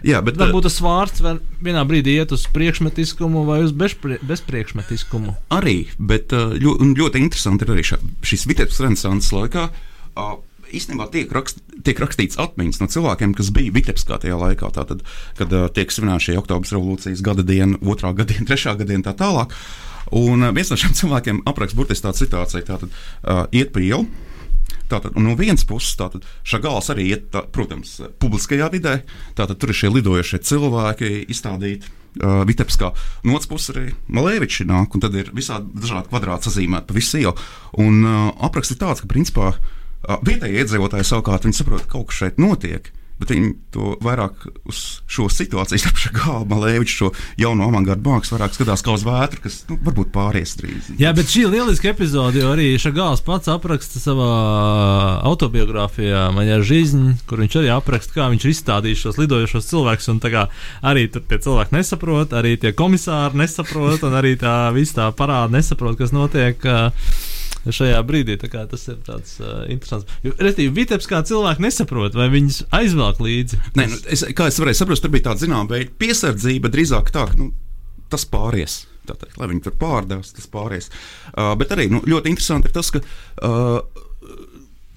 Jā, bet, varbūt tas vārds var vienā brīdī iet uz priekšmetiskumu vai uz bezprie, bezpriekšmetiskumu. Arī, bet ļo, ļoti interesanti ir arī šā, šis Vitebs renesanses laikā. Uh, Īstenībā tiek, rakst, tiek rakstīts atmiņas no cilvēkiem, kas bija Vitebskā tajā laikā, tātad, kad uh, tiek svinēta šī oktobras revolūcijas gada diena, otrā gada diena, trešā gada diena tā tālāk. Un uh, viens no šiem cilvēkiem apraksta burtiski tādu situāciju, tātad uh, iet pa ielu. Tātad, no vienas puses, tātad, šagāls arī iet, tā, protams, publiskajā vidē. Tātad tur ir šie lidojošie cilvēki izstādīti. Uh, Vitebskā. No otras puses arī Malēvičs nāk, un tad ir visādi dažādi kvadrāti sazīmēti pa visu ielu. Un uh, apraksts ir tāds, ka principā uh, vietējie iedzīvotāji savukārt saprot, ka kaut kas šeit notiek. Bet viņi to vairāk uz šo situāciju, starp šo gālu, Malēviču, šo jauno avangardu mākslu, vairāk skatās kā uz vētru, kas nu, varbūt pāries drīz. Jā, bet šī ir lieliska epizode, jo arī Šagāls pats apraksta savā autobiogrāfijā, Maņā Žižņā, kur viņš arī apraksta, kā viņš ir izstādījis šos lidojošos cilvēkus. un kā Arī tie cilvēki nesaprot, arī tie komisāri nesaprot, un arī tā visa tā parāda nesaprot, kas notiek. ā, Šajā brīdī tas ir tāds uh, interesants. Jo, Respektīvi, Vitebs kā cilvēki nesaprot, vai viņus aizvelk līdzi. Nē, nu, es, kā es varēju saprast, tur bija tāda zināmā veida piesardzība, drīzāk tā, ka nu, tas pāries. Tātad, lai viņi tur pārdevas, tas pāries. Uh, bet arī nu, ļoti interesanti ir tas, ka uh,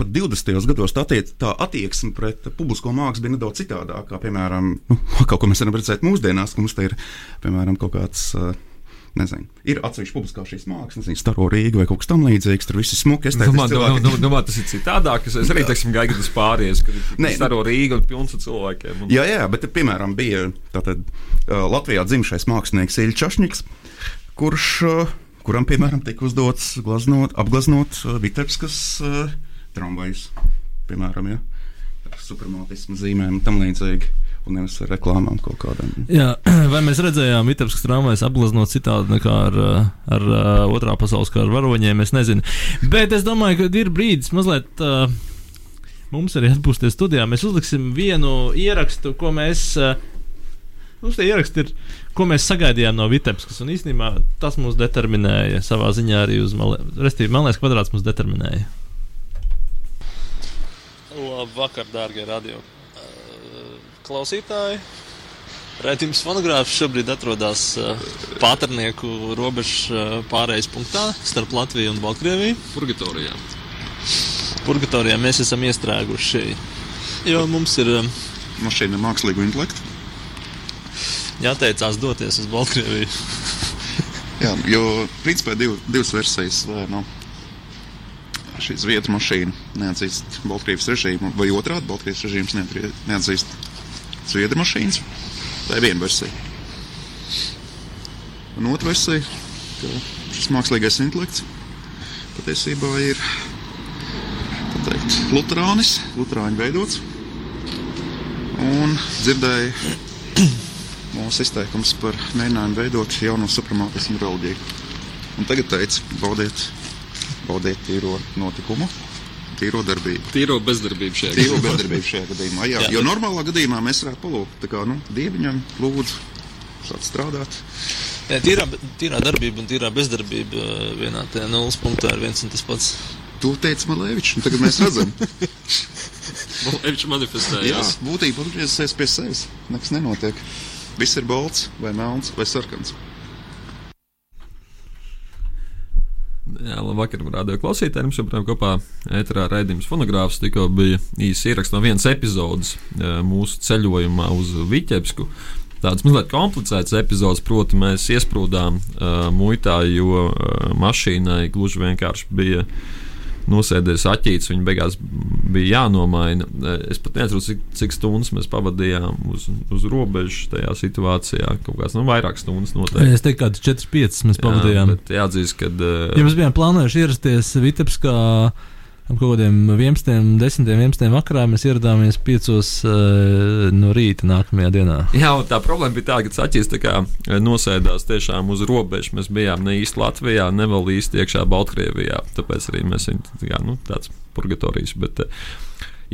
pat 20. gados tā, attiec, tā attieksme pret publisko mākslu bija nedaudz citādāka. Piemēram, nu, kaut ko mēs varam redzēt mūsdienās, ka mums te ir piemēram kaut kāds. Uh, Nezinu, ir atsevišķi publiskā šīs mākslas, nezinu, Staro Rīga vai kaut kas tamlīdzīgs. Tur viss ir smuki. Es Domāju, domā, domā, domā, tas ir citādāk. Es, es arī teiksim, gaidu, tas pāries, kad ir staro Rīga un pilns ar cilvēkiem. Un... Jā, jā, bet, piemēram, bija tātad, uh, Latvijā dzimušais mākslinieks Ilčs Čašņiks, kurš, uh, kuram, piemēram, tika uzdots glaznot, apgleznot uh, Vitebskas uh, tramvajus, piemēram, ja, supermātismu zīmēm un tam līdzīgi. Nevis ar reklāmām kaut kādām. Jā, vai mēs redzējām Vitebiskas tramvajas apgleznot citādi nekā ar, uh, ar uh, otrā pasaules kara varoņiem? Es nezinu. Bet es domāju, ka ir brīdis mazliet. Uh, Mums arī atpūsties studijā. Mēs uzliksim vienu ierakstu, ko mēs. Uh, mums tie ieraksti ir, ko mēs sagaidījām no Vitebiskas. Un īstenībā tas mūs determinēja savā ziņā arī uz Malēnas. Restīvi, Malēnas kvadrāts mūs determinēja. Labvakar, dārgie radio klausītāji. Raidījums fonogrāfs šobrīd atrodas uh, Pāternieku robežu uh, pārējais punktā starp Latviju un Baltkrieviju. Purgatorijā. Purgatorijā mēs esam iestrēguši, jo mums ir um, Mašīna ar mākslīgu intelektu. jāteicās doties uz Baltkrieviju. Jā, jo principā div, divas versijas. Vai, nu, šī zviedru mašīna neatzīst Baltkrievijas režīmu, vai otrādi Baltkrievijas režīms neatzīst zviedru mašīnas. Tā ir viena versija. Un otra versija, ka šis mākslīgais intelekts patiesībā ir teikt, Lutānis, Lutāņu veidots. Un dzirdēju mūsu izteikums par mēģinājumu veidot jaunu supremātismu reliģiju. Un tagad teica, baudiet, baudiet tīro notikumu, tīro darbību. Tīro bezdarbību šajā Tīro bezdarbību šajā gadījumā. Jā, Jā, jo bet- normālā gadījumā mēs varētu palūgt, kā, nu, dieviņam lūdzu, sākt strādāt. Jā, tīrā, tīrā darbība un tīrā bezdarbība vienā tajā nulles punktā ir viens un tas pats. To teica Malēvičs, un tagad mēs redzam, jā, manifestējās. būtībā atgriezies pie sevis. Nekas nenotiek. Viss ir balts, vai melns, vai sarkans. Jā, labvakar, radio klausītājiem. Mums joprojām kopā ēterā raidījums fonogrāfs tikko bija īsts ieraksts no vienas epizodes eh, mūsu ceļojumā uz Viķepsku. Tāds mazliet komplicēts epizodes, proti, mēs iesprūdām uh, muitā, jo uh, mašīnai gluži vienkārši bija nosēdies aķīts, viņa beigās bija jānomaina. Eh, Es pat nezinu, cik, cik stundas mēs pavadījām uz, uz robežas tajā situācijā. Kaut kāds nu, vairāk stundas noteikti. Es teiktu, ka 4-5 mēs pavadījām. Jā, bet jāatzīst, ka. Uh, Ja mēs bijām plānojuši ierasties Vitebskā ap kaut kādiem 11, 10, 11 vakarā mēs ieradāmies 5 uh, no rīta nākamajā dienā. Jā, un tā problēma bija tāda, ka Saķis tā kā eh, nosēdās tiešām uz robežas. Mēs bijām ne īsti Latvijā, ne vēl īsti iekšā Baltkrievijā. Tāpēc arī mēs viņu jā, nu, tāds purgatorijas. Bet, eh,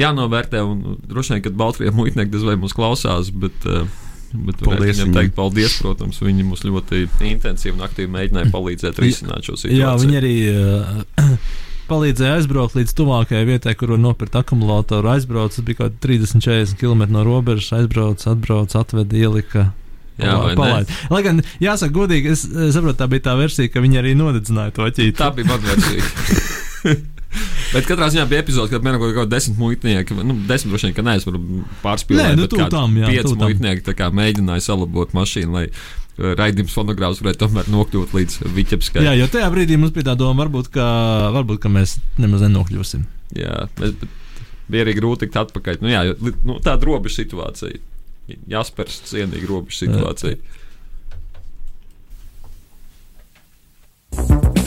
jānovērtē, un nu, droši vien, kad Baltkrievijas muitnieki diez vai mūs klausās, bet, eh, bet Paldies viņam teikt paldies, protams, viņi mums ļoti intensīvi un aktīvi mēģināja palīdzēt risināt šo situāciju. Jā, viņi arī uh, palīdzēja aizbraukt līdz tuvākajai vietai, kur var nopirkt akumulātoru. Aizbrauc, tas bija kaut kādi 30-40 km no robežas, aizbrauc, atbrauc, atveda, ielika. Jā, palaid. Lai gan, jāsaka, godīgi, es eh, saprotu, tā bija tā versija, ka viņi arī nodedzināja to ķīti. Tā bija mana versija. Bet katrā ziņā bija epizode, kad bija kaut kāda desmit muitnieki. Nu, desmit droši vien, ka neesmu pārspīlējis. Nu, tam, jā, Pieci muitnieki mēģināja salabot mašīnu, lai uh, raidījums fonogrāfs varētu tomēr nokļūt līdz Viķepskai. Jā, jo tajā brīdī mums bija tā doma, varbūt, ka, varbūt, ka mēs nemaz nenokļūsim. Jā, mēs, bet bija arī grūti tikt atpakaļ. Nu, jā, jo, nu, tāda robeža situācija. Jāspēr cienīgi robeža situācija. You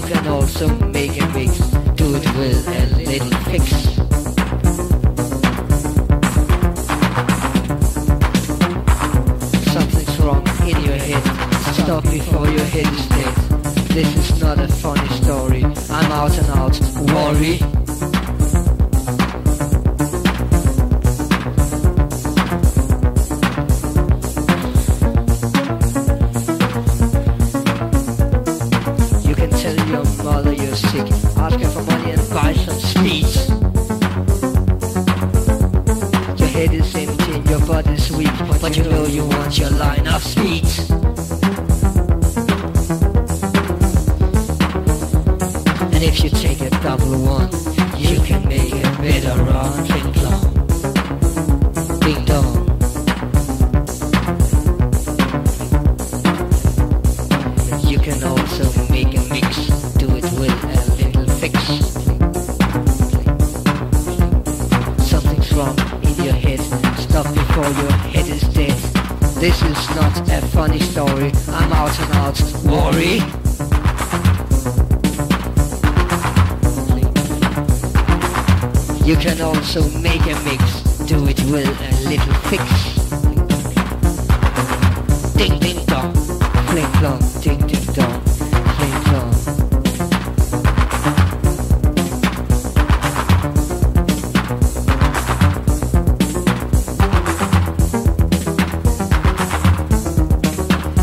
You can also make a mix, do it with a little fix. Something's wrong in your head, stop before your head is dead. This is not a funny story, I'm out and out, worry.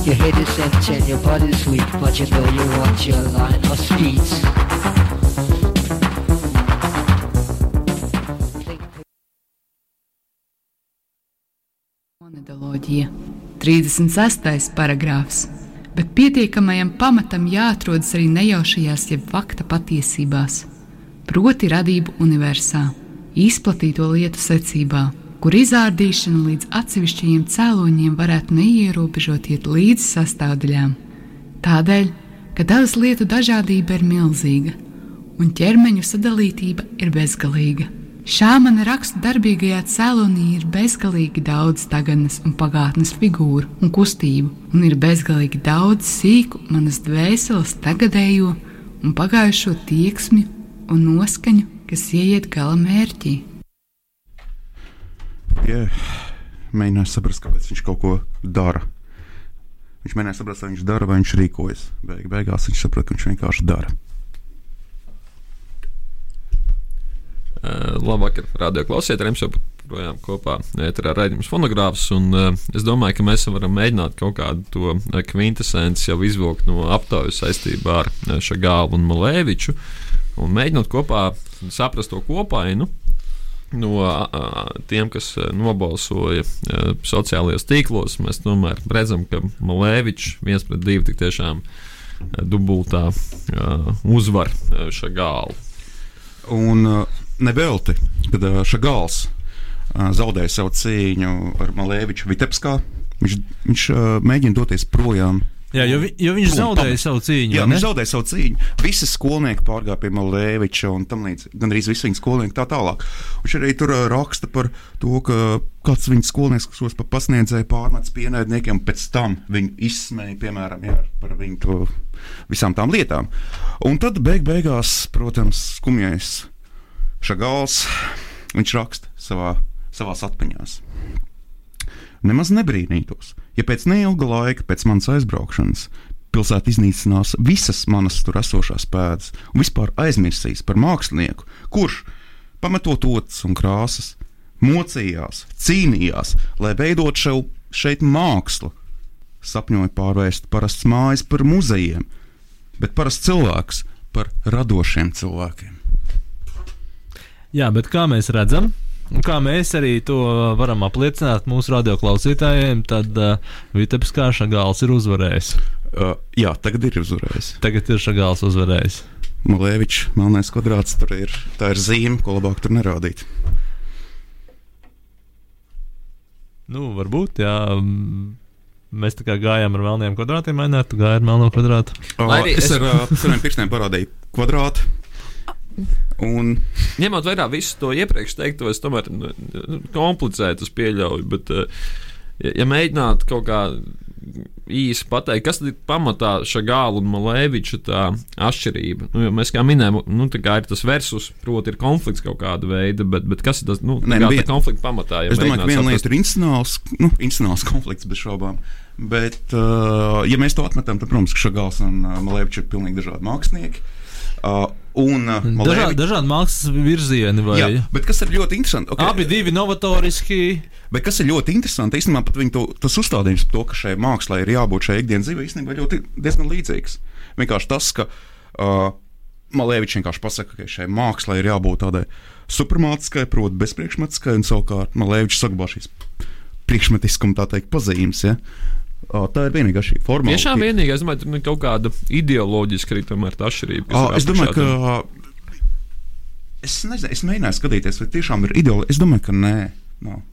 Your head is empty and your body's weak, but you know you want your line of speed. Monodoloģija. 36. paragrāfs. Bet pietiekamajam pamatam jāatrodas arī nejaušajās, jeb fakta patiesībās, proti radību universā, izplatīto lietu secībā, kur izārdīšana līdz atsevišķajiem cēloņiem varētu neierobežot iet līdz sastāvdaļām. Tādēļ, ka dabas lietu dažādība ir milzīga un ķermeņu sadalītība ir bezgalīga. Šā mana raksta darbīgajā cēlonī ir bezgalīgi daudz tagadnes un pagātnes figūru un kustību, un ir bezgalīgi daudz sīku manas dvēseles tagadējo un pagājušo tieksmi un noskaņu, kas ieiet gala mērķī. Jā, mēģināju saprast, kāpēc viņš kaut ko dara. Viņš mēģināja saprast, vai viņš dara, vai viņš rīkojas. Beig, beigās viņš saprata, ka viņš vienkārši dara. Uh, labvakar, radio klausītājiem. Mēs joprojām kopā ēterā raidījums fonogrāfs. Un, uh, es domāju, ka mēs varam mēģināt kaut kādu to kvintesenci jau izvilkt no aptaujas saistībā ar Šagālu un Malēviču. Un mēģinot kopā saprast to kopainu. No tiem, kas uh, nobalsoja uh, sociālajos tīklos, mēs tomēr redzam, ka Malēvičs viens pret divu tik tiešām uh, dubultā uzvar Šagālu. Un nevelti, kad Šagāls zaudēja savu cīņu ar Malēviču Vitebskā, viņš, viņš mēģina doties projām. Jā, jo, vi, jo viņš zaudēja savu cīņu. Jā, viņš zaudēja savu cīņu. Visi skolnieki pārgāja pie Malēviča un tam līdzīgi. Gan arī visi viņa skolnieki tā tālāk. Viņš arī tur uh, raksta par to, ka kāds viņa skolnieks, kas pa pasniedzēja pārmets pienēdniekiem, pēc tam viņu izsmēja, piemēram, jā, par viņu to visām tām lietām. Un tad beig beigās, protams, skumjais Šagāls, viņš raksta savā, savās atmiņās. Nemaz nebrīnītos, ja pēc neilga laika, pēc manas aizbraukšanas, pilsēta iznīcinās visas manas tur esošās pēdas un vispār aizmirsīs par mākslinieku, kurš, pametot otras un krāsas, mocījās, cīnījās, lai veidot šau, šeit mākslu. Sapņoja pārvērst parasts mājas par muzejiem, bet parasts cilvēks par radošiem cilvēkiem. Jā, bet kā mēs redzam, un kā mēs arī to varam apliecināt mūsu radioklausītājiem, tad uh, Vitebskā Šagāls ir uzvarējis. Uh, jā, tagad ir uzvarējis. Tagad ir Šagāls uzvarējis. Malēvičs, melnais kvadrāts, tur ir, tā ir zīme, ko labāk tur nerādīt. Nu, varbūt, jā. Mēs tā kā gājām ar melniem kvadrātiem, mainīt, tu gāji ar melno kvadrātu. Uh, Lai arī es es- ar uh, saviem pirkstiem parādīju kvadrātu. Un Ņemot vērā visu to iepriekš teikto, es tomēr nu, komplicētu pieļauju. Bet, eh, ja, ja mēģinātu kaut kā īsi pateikt, kas ir pamatā Šagāla un Malēviča tā atšķirība. Nu, jo mēs kā minējām, nu, kā ir tas versus, proti, ir konflikts kaut kāda veida, bet, bet kas ir tas nu, Nē, nu, vien- tā konflikta pamatā? ja es domāju, ka viena saprast? lieta ir institucionāls, nu, institucionāls konflikts bez šaubām. Bet, uh, ja mēs to atmetam, tad, protams, ka Šagāls un uh, Malēvičs ir pilnīgi dažādi mākslinieki. Uh, uh, Dažādi, Malēvičs. dažādi mākslas virzieni, vai Jā, bet kas ir ļoti interesanti? Okay. abi divi novatoriski. Bet kas ir ļoti interesanti, īstenībā pat to, tas uzstādījums par to, ka šai mākslai ir jābūt šai ikdienas dzīvē, īstenībā ļoti diezgan līdzīgs. Vienkārši tas, ka uh, Malēvičs vienkārši pasaka, ka šai mākslai ir jābūt tādai supermātiskai, proti, bezpriekšmetiskai, un savukārt Malēvičs saglabā šīs priekšmetiskuma, tā teikt, pazīmes. Ja? Uh, tā ir vienīgā šī forma. Tiešām vienīgais, es domāju, tur ir kaut kāda ideoloģiska arī tomēr tā atšķirība. Ah, es domāju, ka. Es nezinu, es mēģināju skatīties, vai tiešām ir ideoloģija. Es domāju, ka nē. Nav.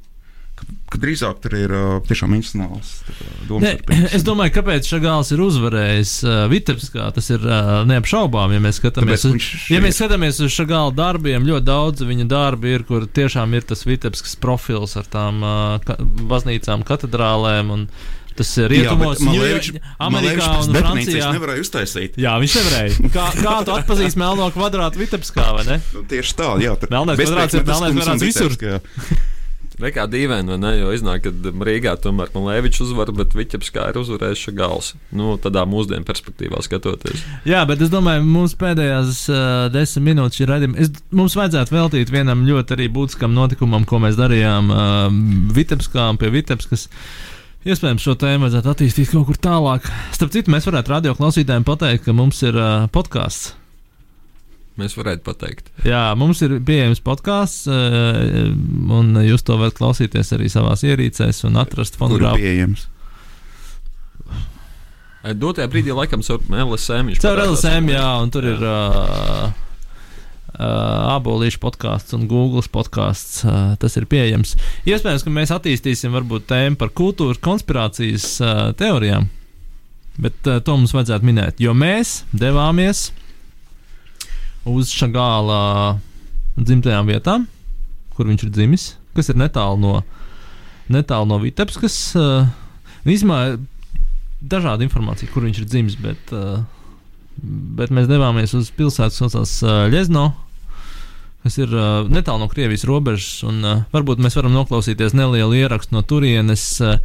Ka, ka drīzāk tur ir uh, tiešām institucionāls domāšanas. es domāju, kāpēc Šagāls ir uzvarējis uh, Vitebskā. Tas ir uh, neapšaubām, ja mēs skatāmies, uz, ja mēs skatāmies uz Šagāla darbiem. Ļoti daudz viņa darbi ir, kur tiešām ir tas Vitebskas profils ar tām uh, ka, baznīcām, katedrālēm. Un, Tas ir rietumos, Ņujork- Amerikā un Francijā. nevarēja uztaisīt. Jā, viņš nevarēja. Kā, kā tu atpazīsti melno kvadrātu Vitebskā, vai ne? Nu, tieši tā, jā. tur Melnais kvadrāts ir melnais kvadrāts visur. vitebska, jā. Vai kā dīvaini, vai ne? Jo iznāk, ka Rīgā tomēr Malēvičs uzvar, bet Viķepskā ir uzvarējis Šagāls. Nu, tādā mūsdienu perspektīvā skatoties. Jā, bet es domāju, mums pēdējās uh, desmit minūtes šī raidījuma. Es, mums vajadzētu veltīt vienam ļoti arī būtiskam notikumam, ko mēs darījām uh, Vitebskā un pie Vitebskas. Iespējams, šo tēmu vajadzētu attīstīt kaut kur tālāk. Starp citu, mēs varētu radio klausītājiem pateikt, ka mums ir uh, podkāsts. Mēs varētu pateikt. Jā, mums ir pieejams podkāsts, uh, un jūs to varat klausīties arī savās ierīcēs un atrast Kur ir fonogrāfu. pieejams? Dotajā brīdī, laikam, caur LSM Caur. LSM, jā, un tur ir uh, uh, abolīšu podkāsts un Google podkāsts. Uh, tas ir pieejams. Iespējams, ka mēs attīstīsim varbūt tēmu par kultūras konspirācijas uh, teorijām, bet uh, to mums vajadzētu minēt, jo mēs devāmies uz Šagāla dzimtajām vietām, kur viņš ir dzimis, kas ir netālu no, netālu no Vitebskas. Uh, Vismaz dažāda informācija, kur viņš ir dzimis, bet, uh, bet mēs devāmies uz pilsētu, kas saucās Ļezno, kas ir uh, netālu no Krievijas robežas. Un, uh, varbūt mēs varam noklausīties nelielu ierakstu no turienes, uh,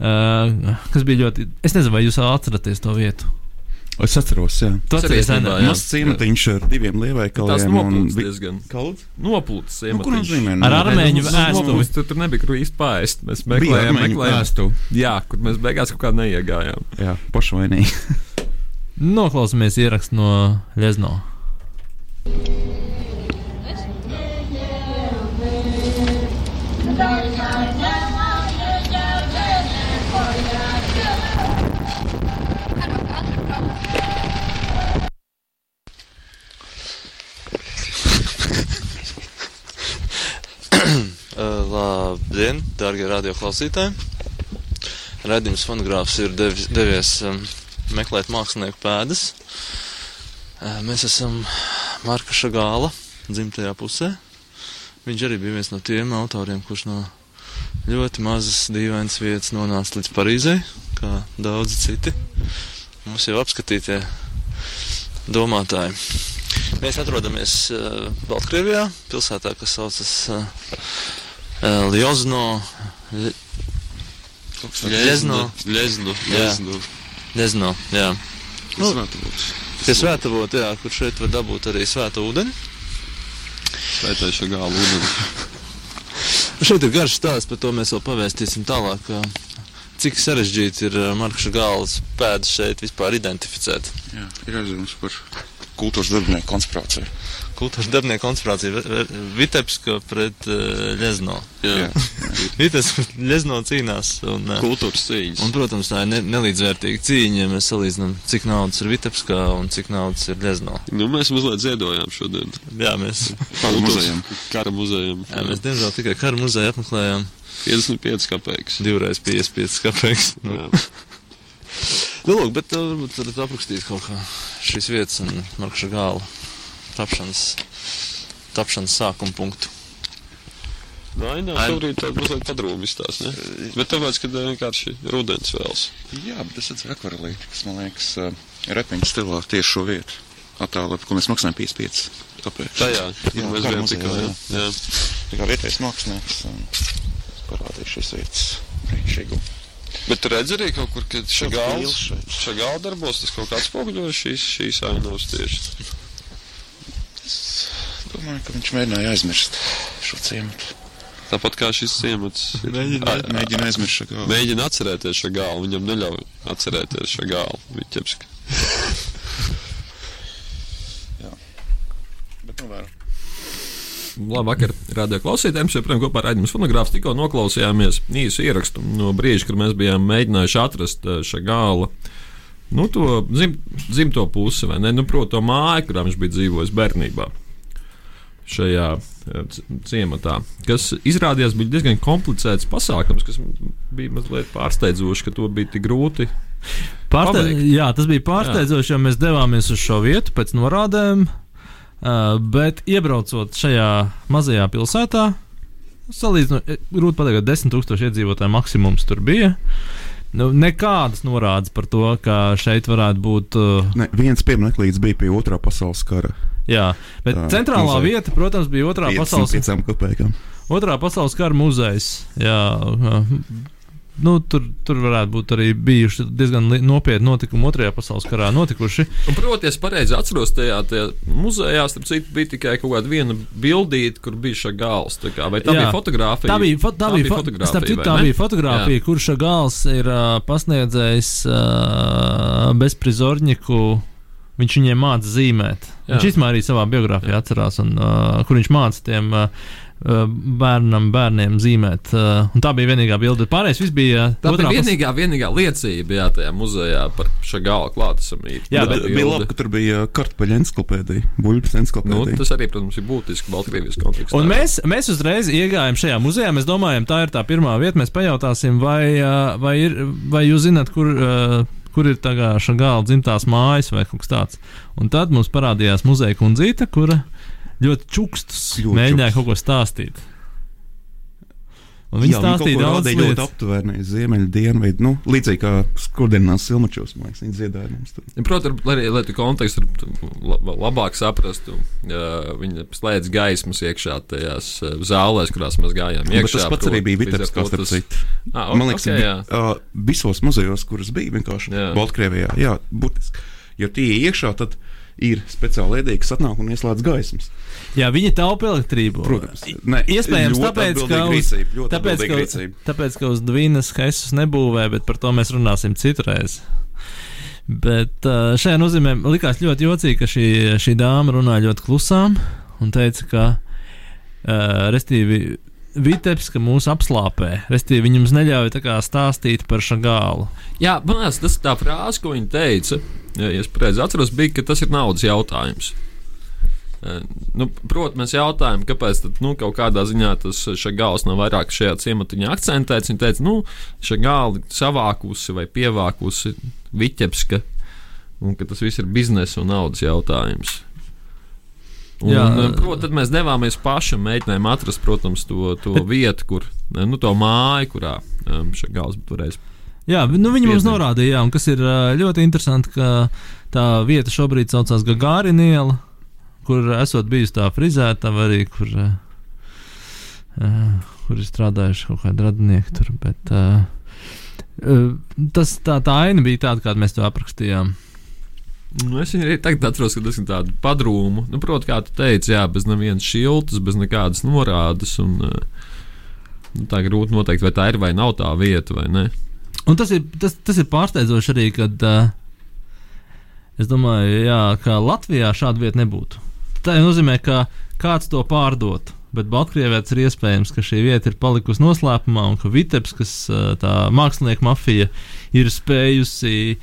uh, kas bija ļoti. Es nezinu, vai jūs atceraties to vietu. Es atceros, jā. Tu atceries, jā. Mazs ciematiņš ar diviem lievaikaliem. noplūdes vi- diezgan. Kaut? Noplūdes Nu, kur nozīmē? Ar armēņu vēstuli. Tur, tur nebija kur īsti pāriest. Mēs Bija meklējām, meklējām. Jā, kur mēs beigās kaut kā neiegājām. Jā, pašvainīgi. Noklausāmies ierakstu no Lezno. Labdien, darbie radioklausītāji! Radījums fonogrāfs ir devis, devies um, meklēt mākslinieku pēdas. Mēs esam Marka Šagāla dzimtajā pusē. Viņš arī bija viens no tiem autoriem, kurš no ļoti mazas dīvainas vietas nonāca līdz Parīzei, kā daudzi citi. Mums jau apskatītie domātāji. Mēs atrodamies uh, Baltkrievijā, pilsētā, kas saucas uh, Ljozno. Ļ- Ļezno. Ļezno. Jā. Ļezno. Ļezno, jā. Nu, Svētavots. Pie svētavot, jā, kur šeit var dabūt arī svēta ūdeni. Svētais gāla ūdeni. Šeit ir garš stāsts, par to mēs vēl pavēstīsim tālāk. Cik sarežģīti ir Marka Gāles pēdas šeit vispār identificēt. Jā, ir aizdoms par kultūras darbinieku konspirāciju. Kultūras darbinieku konspirācija Vitebska pret uh, Ļezno. Jā. Vitebska pret Ļezno cīnās. Un, ā, Kultūras cīņas. Un, protams, tā ir ne, nelīdzvērtīga cīņa, ja mēs salīdzinām, cik naudas ir Vitebskā un cik naudas ir Ļezno. Nu, mēs mazliet ziedojām šodien. Jā, mēs, Kara muzejam. Kara muzejam. jā, mēs diemžēl tikai kara muzeju apmeklējām 55 kapeikas. divreiz 55 kāpēc. Nu, nu, lūk, bet uh, varbūt varat aprakstīt kaut kā šīs vietas un Markša gāla tapšanas, tapšanas sākuma punktu. Ai. šobrīd tāda mazliet padrūmi izstās, ne? Bet tāpēc, ka vienkārši rudens vēls. Jā, bet es redzu akvarelīti, kas man liekas uh, repiņu stilā tieši šo vietu. Attēlot, ko mēs maksājam 55. Tāpēc. Tajā, Jā, jā, mēs bijām tikā, jā. jā. Tā kā vietējais mākslinieks um, parādīja šīs vietas brīnišķīgu. Bet tu redzi arī kaut kur, ka šagāls, šagāla darbos, tas kaut kāds spoguļojas šīs, šīs ainavas tieši. Domāju, ka viņš mēģināja aizmirst šo ciematu. Tāpat kā šis ciemats. Mēģina- Mēģina aizmirst šo galvu. Mēģina atcerēties šo gālu, viņam neļauj atcerēties šo gālu. Viņķepski. Bet nu vēro. Labvakar, radio klausītājiem. Joprojām kopā ar Aģents Fonogrāfs tikko noklausījāmies īsu ierakstu no brīža, kad mēs bijām mēģinājuši atrast šā gala. Nu, to dzim, dzimto pusi, vai ne? Nu, proti, to māju, kurā viņš bija dzīvojis bērnībā. Šajā eh, ciematā, kas izrādījās bija diezgan komplicēts pasākums, kas bija mazliet pārsteidzoši, ka to bija tik grūti. Pārste... Jā, tas bija pārsteidzoši, jo mēs devāmies uz šo vietu pēc norādēm, uh, bet iebraucot šajā mazajā pilsētā, salīdzinot, eh, grūti pateikt, ka 10,000 iedzīvotāju maksimums tur bija. Nu, nekādas norādes par to, ka šeit varētu būt. Uh, Ne, viens piemineklis bija pie otrā pasaules kara. Jā, bet Tā, centrālā muzeja. vieta, protams, bija otrā pasaules, 500 kopējām. otrā pasaules kara muzejs. Jā, nu, tur, tur varētu būt arī bijuši diezgan nopietni notikumi otrajā pasaules karā notikuši. Un, proti, es pareizi atceros, tajā, tajā muzejā starp citu, bija tikai kaut kāda viena bildīte, kur bija šī gals. tā Kā, vai tā Jā. bija fotografija? Tā bija, fo tā bija, fo fotografija. starp citu, tā bija fotografija, kurš gals ir uh, pasniedzējis uh, bezprizorņiku. Viņš viņiem māca zīmēt. Jā. Viņš īstenībā arī savā biogrāfijā atcerās, un, uh, kur viņš māca tiem uh, uh, bērnam, bērniem zīmēt. Uh, un tā bija vienīgā bilde. Pārējais viss bija Tā otrā bija pas- vienīgā, vienīgā liecība jā, tajā muzejā par šā gala klātesamību. Jā, Tā bet Bija labi, ka tur bija kartupeļu encyklopēdija, buļbuļs Nu, encyklopēdija. tas arī, protams, ir būtiski Baltkrievijas kontekstā. Un mēs, mēs uzreiz iegājām šajā muzejā. Mēs domājam, tā ir tā pirmā vieta. Mēs pajautāsim, vai, uh, vai, ir, vai jūs zināt, kur, uh, kur ir tā kā šagāla dzimtās mājas vai kaut kas tāds. Un tad mums parādījās muzeja kundzīte, kura ļoti čukstus Ļoti mēģināja čukstus. kaut ko stāstīt. Un viņi stāstīja daudz rādīja ļoti lietas. aptuveni ziemeļu dienvidu, nu, līdzīgi kā skurdienās silmačos, man liekas, viņi dziedāja mums tur. Ja, Protams, lai, lai tu kontekstu la- labāk saprastu, uh, viņi slēdz gaismas iekšā tajās uh, zālēs, kurās mēs gājām. Bet Iekšā, tas pats arī bija to starp tas-. Ah, Man liekas, okay, jā. uh, visos muzejos, kuras bija vienkārši Jā. Baltkrievijā, jā, būtiski. Jo tie iekšā tad ir speciāli ēdīgi, kas atnāk un ieslēdz gaismas. Jā, viņi taupa elektrību. Protams. Ne, Iespējams, tāpēc, ka uz, rīcība, tāpēc, ka, rīcība. tāpēc, ka uz Dvīnas Hesus nebūvē, bet par to mēs runāsim citreiz. Bet šajā nozīmē likās ļoti jocīgi, ka šī, šī dāma runāja ļoti klusām un teica, ka, uh, restīvi, Vitebska mūs apslāpē. Restīvi, viņi mums neļauj tā kā stāstīt par šagālu. Jā, man liekas, tas tā frāze, ko viņa teica, ja es pareizi atceros, bija, ka tas ir naudas jautājums. Eh, Nu, Protams, mēs jautājām, kāpēc tad, nu, kaut kādā ziņā tas gals nav vairāk šajā ciematiņā akcentēts. Viņa teica, nu, šī gala savākusi vai pievākusi Viķepska, un ka tas viss ir biznesa un naudas jautājums. Un, Jā. Jā, protams, tad mēs devāmies paši un mēģinājām atrast, protams, to, to vietu, kur, nu, to māju, kurā šī gals varēs Jā, nu viņi mums norādīja, jā, un kas ir ļoti interesanti, ka tā vieta šobrīd saucās Gagārina iela, kur esot bijusi tā frizētava arī, kur, kur ir strādājuši kaut kādi radinieki tur, bet tas, tā, tā aina bija tāda, kādu mēs to aprakstījām. Nu, es viņu arī tagad atceros, ka tas ir tāds padrūmu. Nu, Protams, kā tu teici, jā, bez nevienas šiltas, bez nekādas norādes. Un, nu, tā grūti noteikt, vai tā ir vai nav tā vieta, vai ne. Un tas ir, tas, tas ir pārsteidzoši arī, kad uh, es domāju, jā, ka Latvijā šāda vieta nebūtu. Tā nozīmē, ka kāds to pārdot. Bet Baltkrievijā ir iespējams, ka šī vieta ir palikusi noslēpumā un ka Vitebskas uh, tā mākslinieka mafija ir spējusi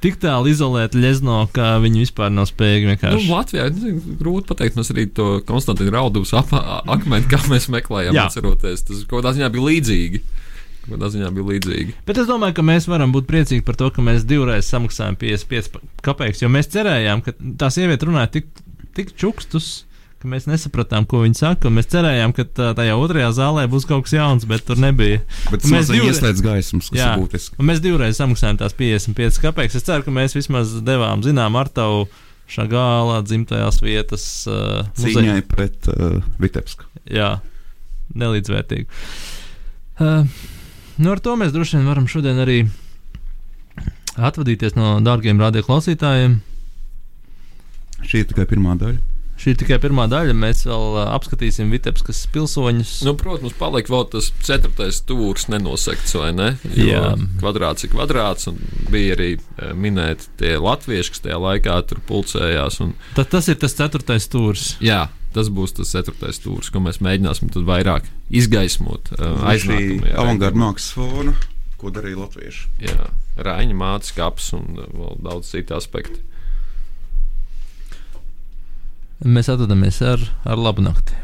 tik tālu izolēt Lezno, ka viņi vispār nav spējīgi Nu, vienkārši. Latvijā nezinu, grūti pateikt, mēs arī to Konstantīnu a- akmeni, kā mēs meklējām, Jā. atceroties. Tas kaut kādā ziņā bija līdzīgi. Kādā ziņā bija līdzīgi. Bet es domāju, ka mēs varam būt priecīgi par to, ka mēs divreiz samaksājām 55 kapeikus, jo mēs cerējām, ka tā sieviete runāja tik, tik čukstus, ka mēs nesapratām, ko viņa saka. un Mēs cerējām, ka tā, tajā otrajā zālē būs kaut kas jauns, bet tur nebija. Bet Un mēs divreiz- viņu ieslēdz gaismas, kas Jā, ir būtiski. mēs divreiz samaksājām tās 55 kapeikus. Es ceru, ka mēs vismaz devām zinām ar tavu šagālā dzimtajās vietas uh, Cīņai pret uh, Vitebsku. Jā, nelīdzvērtīgi. Uh, nu ar to mēs droši vien varam šodien arī atvadīties no dārgiem radioklausītājiem. Šī ir tikai pirmā daļa. Šī ir tikai pirmā daļa. Mēs vēl apskatīsim Vitebskas pilsoņus. Nu, protams, palika vēl tas ceturtais stūris nenosegts, vai ne? Jo Jā. Kvadrāts ir kvadrāts, un bija arī minēti tie latvieši, kas tajā laikā tur pulcējās. Un, Tad tas ir tas ceturtais stūris. jā, tas būs tas ceturtais stūris, ko mēs mēģināsim vairāk izgaismot. Šī avangarda mākslas fona, ko darīja latvieši. Jā, Rāņa mātes kaps un vēl daudz citu aspektu. Mēs atvadamies ar, ar labu nakti.